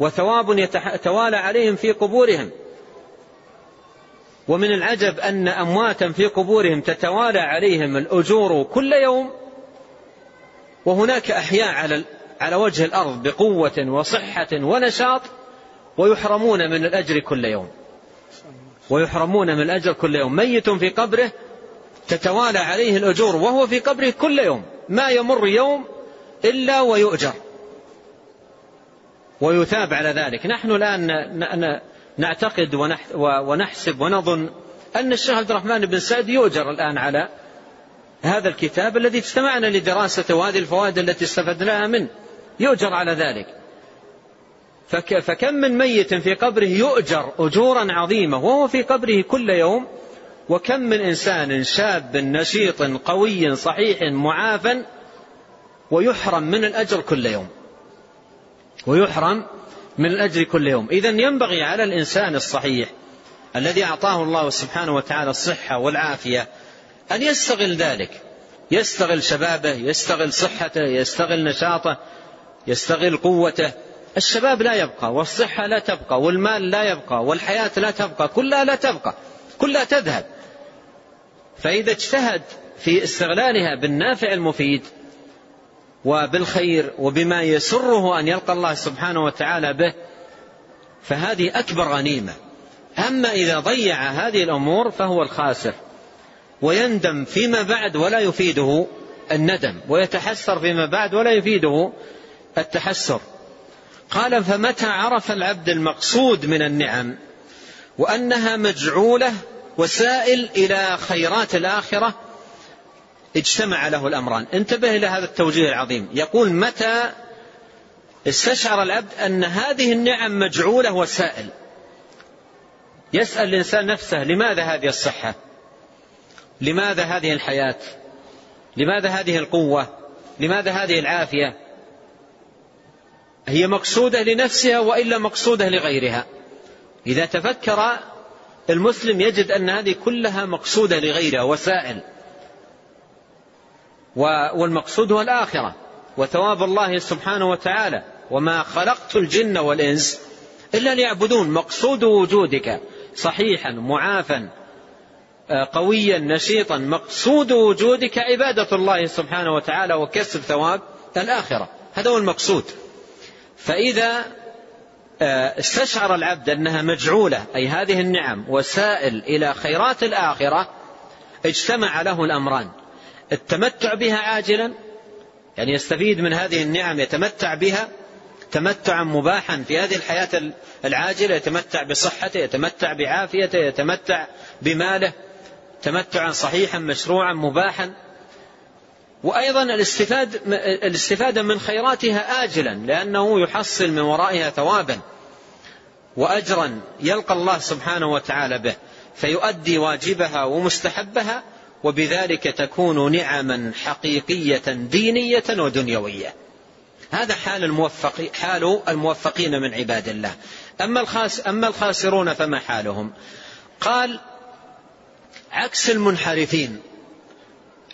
A: وثواب يتوالى عليهم في قبورهم. ومن العجب أن أمواتا في قبورهم تتوالى عليهم الأجور كل يوم. وهناك أحياء على على وجه الأرض بقوة وصحة ونشاط ويحرمون من الأجر كل يوم. ويحرمون من الأجر كل يوم. ميت في قبره تتوالى عليه الأجور وهو في قبره كل يوم. ما يمر يوم إلا ويؤجر. ويثاب على ذلك. نحن الآن نعتقد ونحسب ونظن أن الشيخ عبد الرحمن بن سعد يؤجر الآن على هذا الكتاب الذي اجتمعنا لدراسته وهذه الفوائد التي استفدناها منه. يؤجر على ذلك. فكم من ميت في قبره يؤجر أجورا عظيمة وهو في قبره كل يوم. وكم من إنسان شاب نشيط قوي صحيح معافى ويحرم من الأجر كل يوم. ويحرم من الأجر كل يوم. إذا ينبغي على الإنسان الصحيح الذي أعطاه الله سبحانه وتعالى الصحة والعافية أن يستغل ذلك. يستغل شبابه يستغل صحته يستغل نشاطه يستغل قوته. الشباب لا يبقى والصحة لا تبقى والمال لا يبقى والحياة لا تبقى كلها لا تبقى كلها تذهب. فإذا اجتهد في استغلالها بالنافع المفيد وبالخير وبما يسره أن يلقى الله سبحانه وتعالى به فهذه أكبر غنيمة. أما إذا ضيع هذه الأمور فهو الخاسر. ويندم فيما بعد ولا يفيده الندم ويتحسر فيما بعد ولا يفيده التحسر. قال فمتى عرف العبد المقصود من النعم؟ وأنها مجعولة وسائل إلى خيرات الآخرة. اجتمع له الأمران. انتبه إلى هذا التوجيه العظيم. يقول متى استشعر العبد أن هذه النعم مجعولة وسائل؟ يسأل الإنسان نفسه لماذا هذه الصحة؟ لماذا هذه الحياة؟ لماذا هذه القوة؟ لماذا هذه العافية؟ هي مقصودة لنفسها وإلا مقصودة لغيرها. إذا تفكر المسلم يجد أن هذه كلها مقصودة لغيرها وسائل. والمقصود هو الآخرة وثواب الله سبحانه وتعالى. وما خلقت الجن والإنس إلا ليعبدون. مقصود وجودك صحيحا معافا قويا نشيطا مقصود وجودك عبادة الله سبحانه وتعالى وكسب ثواب الآخرة. هذا هو المقصود. فإذا آه، استشعر العبد أنها مجعولة أي هذه النعم وسائل إلى خيرات الآخرة اجتمع له الأمران. التمتع بها عاجلا يعني يستفيد من هذه النعم يتمتع بها تمتعا مباحا في هذه الحياة العاجلة يتمتع بصحته يتمتع بعافيته يتمتع بماله. تمتعا صحيحا مشروعا مباحا. وأيضا الاستفاد الاستفادة من خيراتها آجلا لأنه يحصل من ورائها ثوابا وأجرا يلقى الله سبحانه وتعالى به فيؤدي واجبها ومستحبها وبذلك تكون نعما حقيقية دينية ودنيوية. هذا حال الموفق حال الموفقين من عباد الله. أما الخاس أما الخاسرون فما حالهم؟ قال عكس المنحرفين.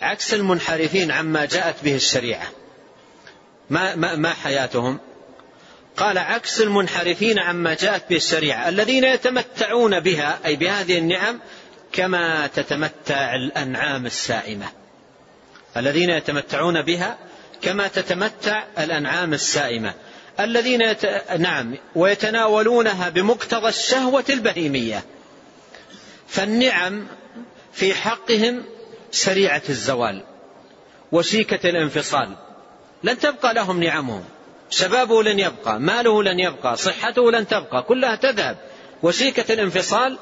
A: عكس المنحرفين عما جاءت به الشريعة. ما, ما, ما حياتهم؟ قال عكس المنحرفين عما جاءت به الشريعة. الذين يتمتعون بها أي بهذه النعم كما تتمتع الأنعام السائمة. الذين يتمتعون بها كما تتمتع الأنعام السائمة. الذين يت... نعم ويتناولونها بمقتضى الشهوة البهيمية. فالنعم في حقهم سريعة الزوال وشيكة الانفصال. لن تبقى لهم نعمهم. شبابه لن يبقى ماله لن يبقى صحته لن تبقى كلها تذهب. وشيكة الانفصال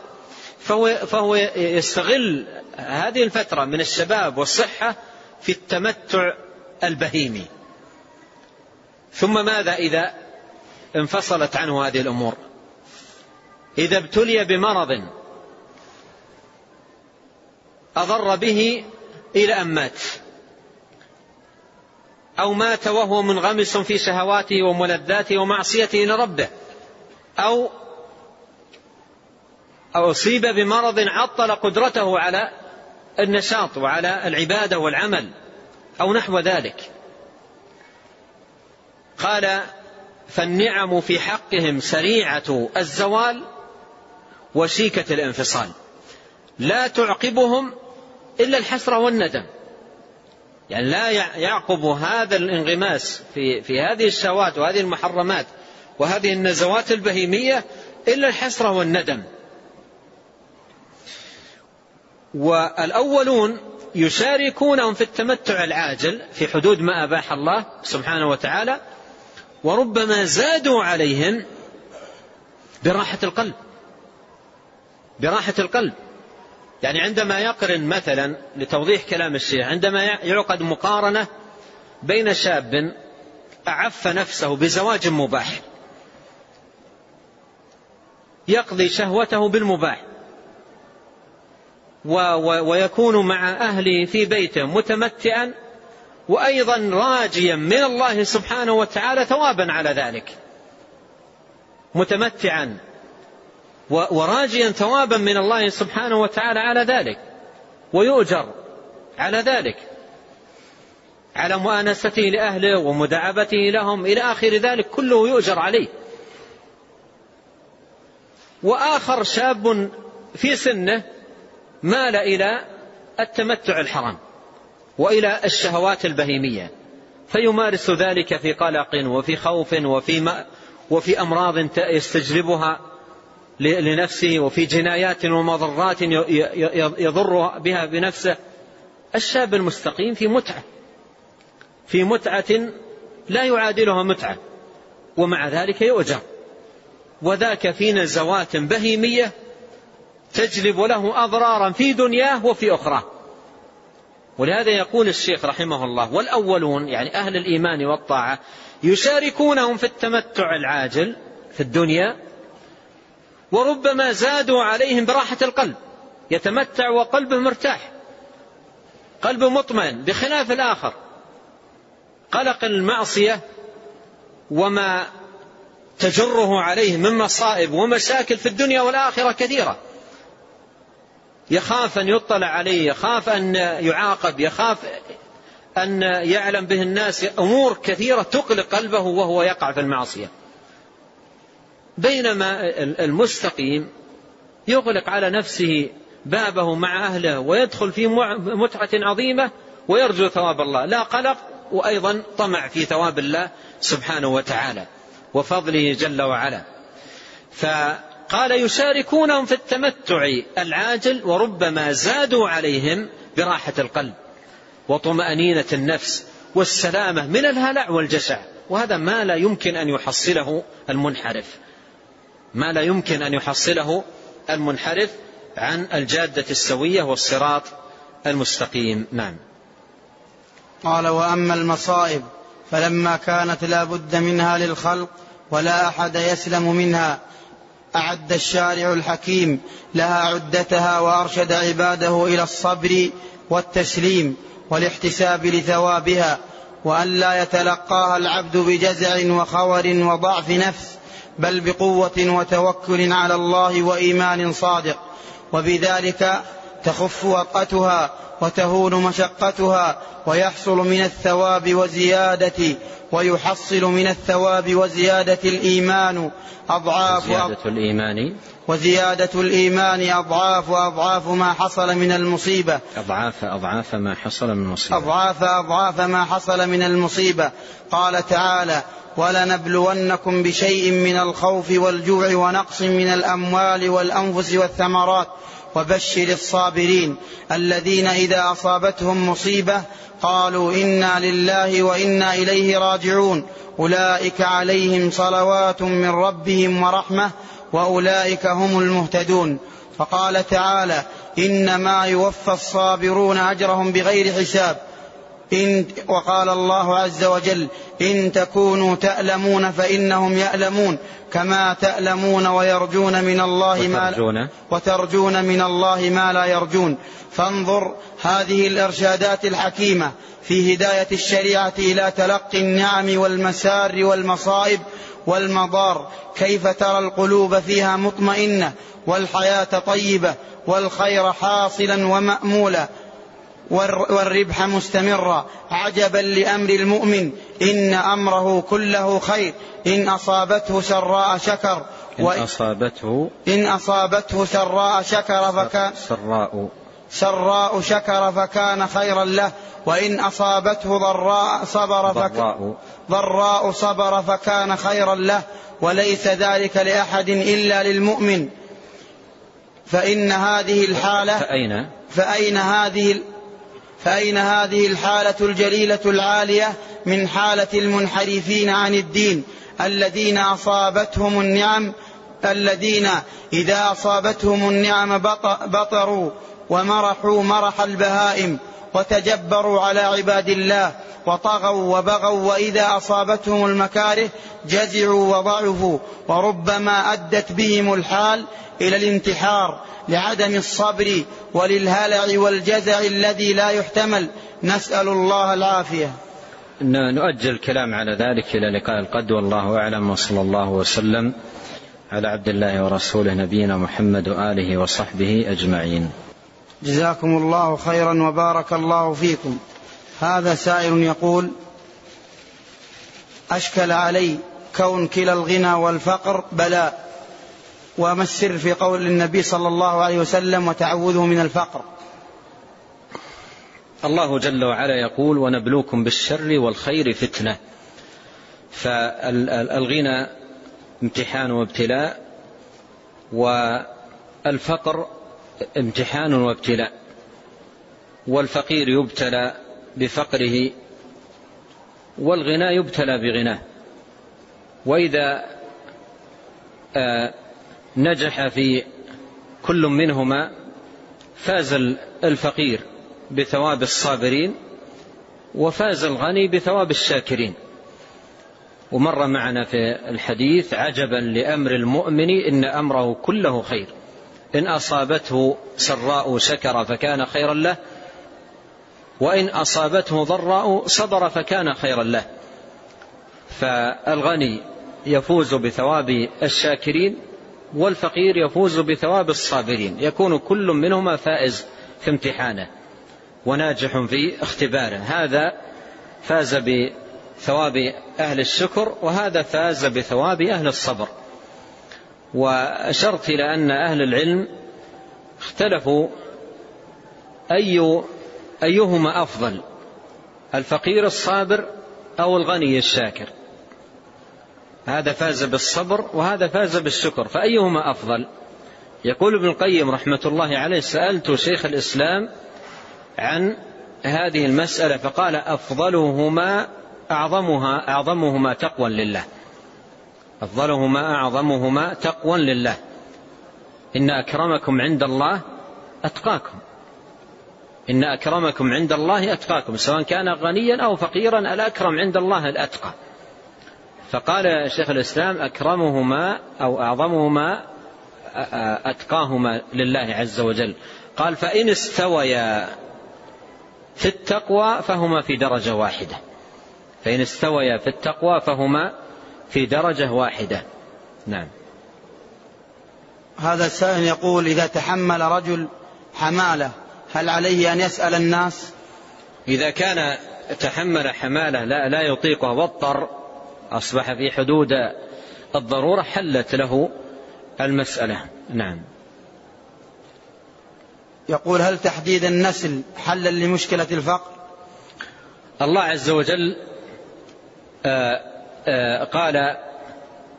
A: فهو, فهو يستغل هذه الفترة من الشباب والصحة في التمتع البهيمي. ثم ماذا إذا انفصلت عنه هذه الأمور؟ إذا ابتلي بمرض أضر به إلى أن مات. أو مات وهو منغمس في شهواته وملذاته ومعصيته لربه أو أو أصيب بمرض عطل قدرته على النشاط وعلى العبادة والعمل أو نحو ذلك. قال فالنعم في حقهم سريعة الزوال وشيكة الانفصال. لا تعقبهم إلا الحسرة والندم. يعني لا يعقب هذا الانغماس في, في هذه الشهوات وهذه المحرمات وهذه النزوات البهيمية إلا الحسرة والندم. والأولون يشاركونهم في التمتع العاجل في حدود ما أباح الله سبحانه وتعالى وربما زادوا عليهم براحة القلب. براحة القلب. يعني عندما يقرن مثلا لتوضيح كلام الشيخ عندما يعقد مقارنة بين شاب أعف نفسه بزواج مباح يقضي شهوته بالمباح ويكون مع أهله في بيته متمتعا وأيضا راجيا من الله سبحانه وتعالى ثوابا على ذلك متمتعا. وراجيا ثوابا من الله سبحانه وتعالى على ذلك. ويؤجر على ذلك. على مؤانسته لأهله ومداعبته لهم إلى آخر ذلك كله يؤجر عليه. وآخر شاب في سنه مال إلى التمتع الحرام وإلى الشهوات البهيمية. فيمارس ذلك في قلق وفي خوف وفي, وفي أمراض يستجلبها لنفسه وفي جنايات ومضرات يضر بها بنفسه. الشاب المستقيم في متعة. في متعة لا يعادلها متعة. ومع ذلك يؤجر. وذاك في نزوات بهيمية تجلب له أضرارا في دنياه وفي أخراه. ولهذا يقول الشيخ رحمه الله والأولون يعني أهل الإيمان والطاعة يشاركونهم في التمتع العاجل في الدنيا وربما زادوا عليهم براحة القلب يتمتع وقلبه مرتاح قلبه مطمئن بخلاف الآخر. قلق المعصية وما تجره عليه من مصائب ومشاكل في الدنيا والآخرة كثيرة. يخاف أن يطلع عليه يخاف أن يعاقب يخاف أن يعلم به الناس أمور كثيرة تقلق قلبه وهو يقع في المعصية. بينما المستقيم يغلق على نفسه بابه مع أهله ويدخل في متعة عظيمة ويرجو ثواب الله. لا قلق وأيضا طمع في ثواب الله سبحانه وتعالى وفضله جل وعلا. فقال يشاركونهم في التمتع العاجل وربما زادوا عليهم براحة القلب وطمأنينة النفس والسلامة من الهلع والجشع. وهذا ما لا يمكن أن يحصله المنحرف. ما لا يمكن أن يحصله المنحرف عن الجادة السوية والصراط المستقيم. نعم.
B: قال وأما المصائب فلما كانت لا بد منها للخلق ولا أحد يسلم منها أعد الشارع الحكيم لها عدتها وأرشد عباده إلى الصبر والتسليم والاحتساب لثوابها وأن لا يتلقاها العبد بجزع وخور وضعف نفس. بل بقوة وتوكل على الله وإيمان صادق. وبذلك تخف وقتها وتهون مشقتها ويحصل من الثواب وزيادة ويحصل من الثواب وزيادة الإيمان. أضعاف
A: زيادة الإيمان.
B: وزيادة الإيمان أضعاف وأضعاف ما حصل من المصيبة.
A: أضعاف أضعاف ما حصل من المصيبة.
B: أضعاف أضعاف ما حصل من المصيبة. قال تعالى ولنبلونكم بشيء من الخوف والجوع ونقص من الأموال والأنفس والثمرات وبشر الصابرين الذين إذا أصابتهم مصيبة قالوا إنا لله وإنا إليه راجعون. أولئك عليهم صلوات من ربهم ورحمة وأولئك هم المهتدون. فقال تعالى إنما يوفى الصابرون أجرهم بغير حساب. إن وقال الله عز وجل إن تكونوا تألمون فإنهم يألمون كما تألمون ويرجون من الله ما
A: وترجون.
B: وترجون من الله ما لا يرجون. فانظر هذه الإرشادات الحكيمة في هداية الشريعة إلى تلقي النعم والمسار والمصائب والمضار. كيف ترى القلوب فيها مطمئنة والحياة طيبة والخير حاصلا ومأمولا والربح مستمرا. عجبا لأمر المؤمن. إن أمره كله خير. إن أصابته سراء شكر.
A: إن أصابته
B: إن أصابته سراء شكر فكان
A: سراء.
B: سراء شكر فكان خيرا له. وإن أصابته ضراء صبر فكان
A: ضراء.
B: ضراء صبر فكان خيرا له. وليس ذلك لأحد إلا للمؤمن. فإن هذه الحالة
A: فأين؟
B: فأين هذه فأين هذه الحالة الجليلة العالية من حالة المنحرفين عن الدين؟ الذين أصابتهم النعم الذين إذا أصابتهم النعم بط- بطروا ومرحوا مرح البهائم وتجبروا على عباد الله. وطغوا وبغوا وإذا أصابتهم المكاره جزعوا وضعفوا وربما أدت بهم الحال إلى الانتحار لعدم الصبر وللهلع والجزع الذي لا يحتمل. نسأل الله العافية.
A: نؤجل الكلام على ذلك إلى لقاء القد والله أعلم. وصلى الله وسلم على عبد الله ورسوله نبينا محمد وآله وصحبه أجمعين.
B: جزاكم الله خيرا وبارك الله فيكم. هذا سائل يقول أشكل علي كون كلا الغنى والفقر بلاء وما السر في قول النبي صلى الله عليه وسلم وتعوذه من الفقر.
A: الله جل وعلا يقول ونبلوكم بالشر والخير فتنة. فالغنى امتحان وابتلاء والفقر امتحان وابتلاء والفقير يبتلى بفقره والغنى يبتلى بغناه. وإذا آه، نجح في كل منهما فاز الفقير بثواب الصابرين وفاز الغني بثواب الشاكرين. ومر معنا في الحديث عجبا لأمر المؤمن إن أمره كله خير. إن أصابته سراء شكر فكان خيرا له وإن أصابته ضراء صبر فكان خيرا له. فالغني يفوز بثواب الشاكرين والفقير يفوز بثواب الصابرين. يكون كل منهما فائز في امتحانه وناجح في اختباره. هذا فاز بثواب أهل الشكر وهذا فاز بثواب أهل الصبر. وأشرت إلى أن أهل العلم اختلفوا أي أيهما أفضل الفقير الصابر أو الغني الشاكر؟ هذا فاز بالصبر وهذا فاز بالشكر فأيهما أفضل؟ يقول ابن القيم رحمة الله عليه سألت شيخ الإسلام عن هذه المسألة فقال أفضلهما أعظمها أعظمهما تقوى لله. أفضلهما أعظمهما تقوى لله. إن أكرمكم عند الله أتقاكم. إن أكرمكم عند الله أتقاكم سواء كان غنيا أو فقيرا الأكرم عند الله الأتقى. فقال شيخ الإسلام أكرمهما أو أعظمهما أتقاهما لله عز وجل. قال فإن استويا في التقوى فهما في درجة واحدة. فإن استويا في التقوى فهما في درجة واحدة. نعم.
B: هذا السائل يقول إذا تحمل رجل حمالة هل عليه أن يسأل الناس؟
A: إذا كان تحمل حمالة لا, لا يطيقها واضطر أصبح في حدود الضرورة حلت له المسألة. نعم.
B: يقول هل تحديد النسل حلا لمشكلة الفقر؟
A: الله عز وجل آآ آآ قال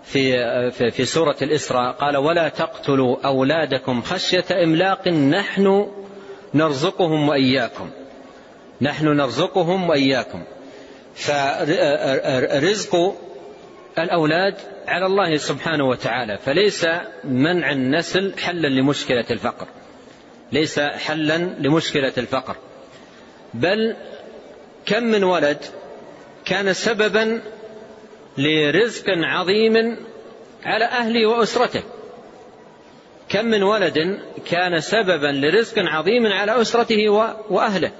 A: في في سورة الإسراء قال ولا تقتلوا أولادكم خشية إملاق نحن نرزقهم وإياكم. نحن نرزقهم وإياكم. فرزق الأولاد على الله سبحانه وتعالى فليس منع النسل حلا لمشكلة الفقر. ليس حلا لمشكلة الفقر. بل كم من ولد كان سببا لرزق عظيم على أهله وأسرته. كم من ولد كان سببا لرزق عظيم على أسرته وأهله.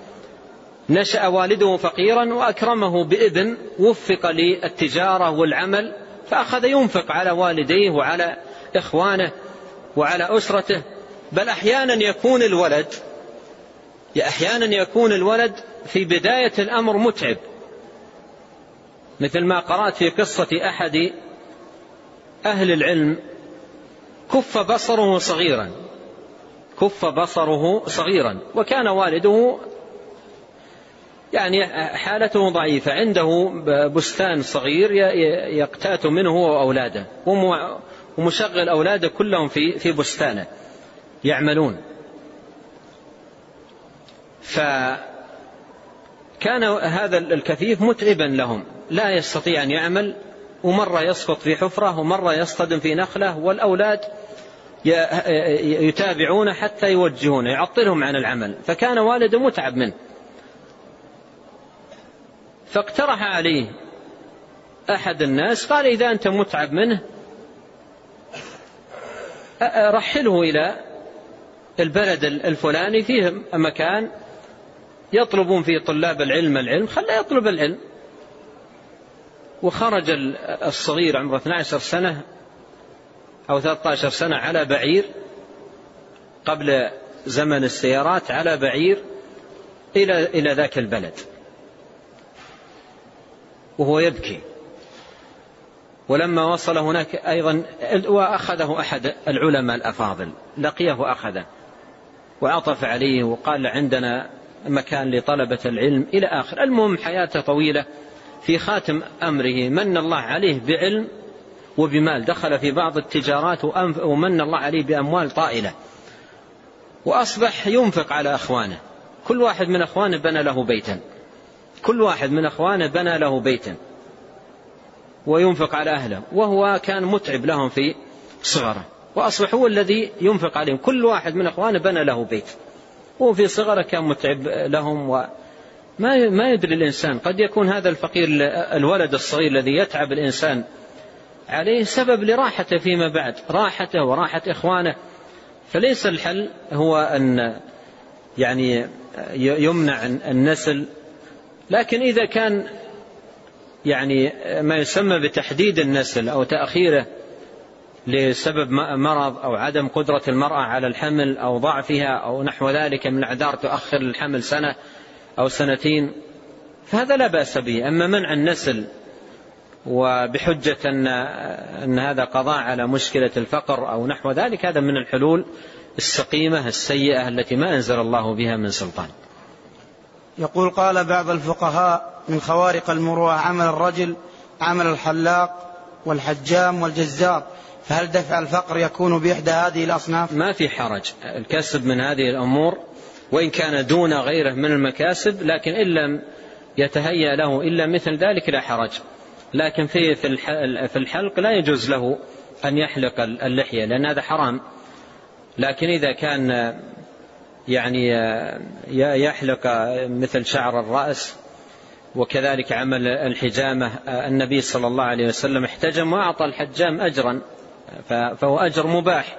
A: نشأ والده فقيرا وأكرمه بابن وفق للتجارة والعمل فأخذ ينفق على والديه وعلى إخوانه وعلى أسرته. بل أحيانا يكون الولد أحيانا يكون الولد في بداية الأمر متعب. مثل ما قرأت في قصة أحد أهل العلم كف بصره صغيرا. كف بصره صغيرا. وكان والده يعني حالته ضعيفة. عنده بستان صغير يقتات منه هو وأولاده ومشغل أولاده كلهم في في بستانه. يعملون. فكان هذا الكفيف متعبا لهم. لا يستطيع أن يعمل. ومرة يسقط في حفرة ومرة يصطدم في نخلة. والأولاد يتابعون حتى يوجهونه يعطلهم عن العمل. فكان والده متعب منه. فاقترح عليه أحد الناس قال إذا أنت متعب منه رحله إلى البلد الفلاني فيه مكان يطلبون فيه طلاب العلم العلم. خله يطلب العلم. وخرج الصغير عمره 12 سنة أو 13 سنة على بعير قبل زمن السيارات على بعير إلى إلى ذاك البلد. وهو يبكي. ولما وصل هناك أيضا وأخذه أحد العلماء الأفاضل لقيه وأخذه وعطف عليه وقال عندنا مكان لطلبة العلم إلى آخر. المهم حياته طويلة في خاتم أمره من الله عليه بعلم وبمال دخل في بعض التجارات ومن الله عليه بأموال طائلة. وأصبح ينفق على أخوانه. كل واحد من أخوانه بنى له بيتا. كل واحد من أخوانه بنى له بيتا. وينفق على أهله. وهو كان متعب لهم في صغره. وأصبح هو الذي ينفق عليهم. كل واحد من أخوانه بنى له بيت. وهو في صغره كان متعب لهم و ما ما يدري الإنسان. قد يكون هذا الفقير الولد الصغير الذي يتعب الإنسان عليه سبب لراحته فيما بعد راحته وراحة إخوانه. فليس الحل هو أن يعني يمنع النسل لكن إذا كان يعني ما يسمى بتحديد النسل أو تأخيره لسبب مرض أو عدم قدرة المرأة على الحمل أو ضعفها أو نحو ذلك من الأعذار تؤخر الحمل سنة أو سنتين فهذا لا بأس به. أما منع النسل وبحجة أن, أن هذا قضاء على مشكلة الفقر أو نحو ذلك هذا من الحلول السقيمة السيئة التي ما أنزل الله بها من سلطان.
B: يقول قال بعض الفقهاء من خوارق المروءة عمل الرجل عمل الحلاق والحجام والجزار فهل دفع الفقر يكون بإحدى هذه الأصناف؟
A: ما في حرج. الكسب من هذه الأمور وإن كان دون غيره من المكاسب لكن إن لم يتهيأ له إلا مثل ذلك لا حرج. لكن في في الحلق لا يجوز له أن يحلق اللحية لأن هذا حرام. لكن إذا كان يعني يحلق مثل شعر الرأس وكذلك عمل الحجامة النبي صلى الله عليه وسلم احتجم وأعطى الحجام أجرا فهو أجر مباح.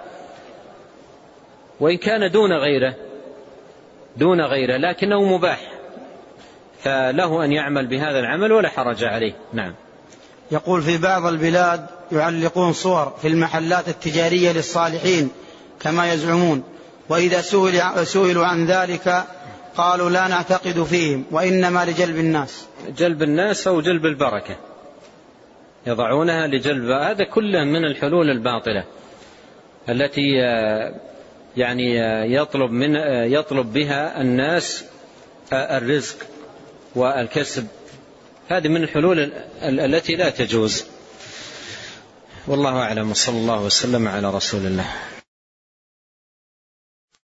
A: وإن كان دون غيره دون غيره لكنه مباح فله أن يعمل بهذا العمل ولا حرج عليه. نعم.
B: يقول في بعض البلاد يعلقون صور في المحلات التجارية للصالحين كما يزعمون وإذا سئل سئلوا عن ذلك قالوا لا نعتقد فيهم وإنما لجلب الناس.
A: جلب الناس أو جلب البركة. يضعونها لجلب هذا كله من الحلول الباطلة التي يعني يطلب من يطلب بها الناس الرزق والكسب. هذه من الحلول التي لا تجوز. والله أعلم وصلى الله وسلم على رسول الله.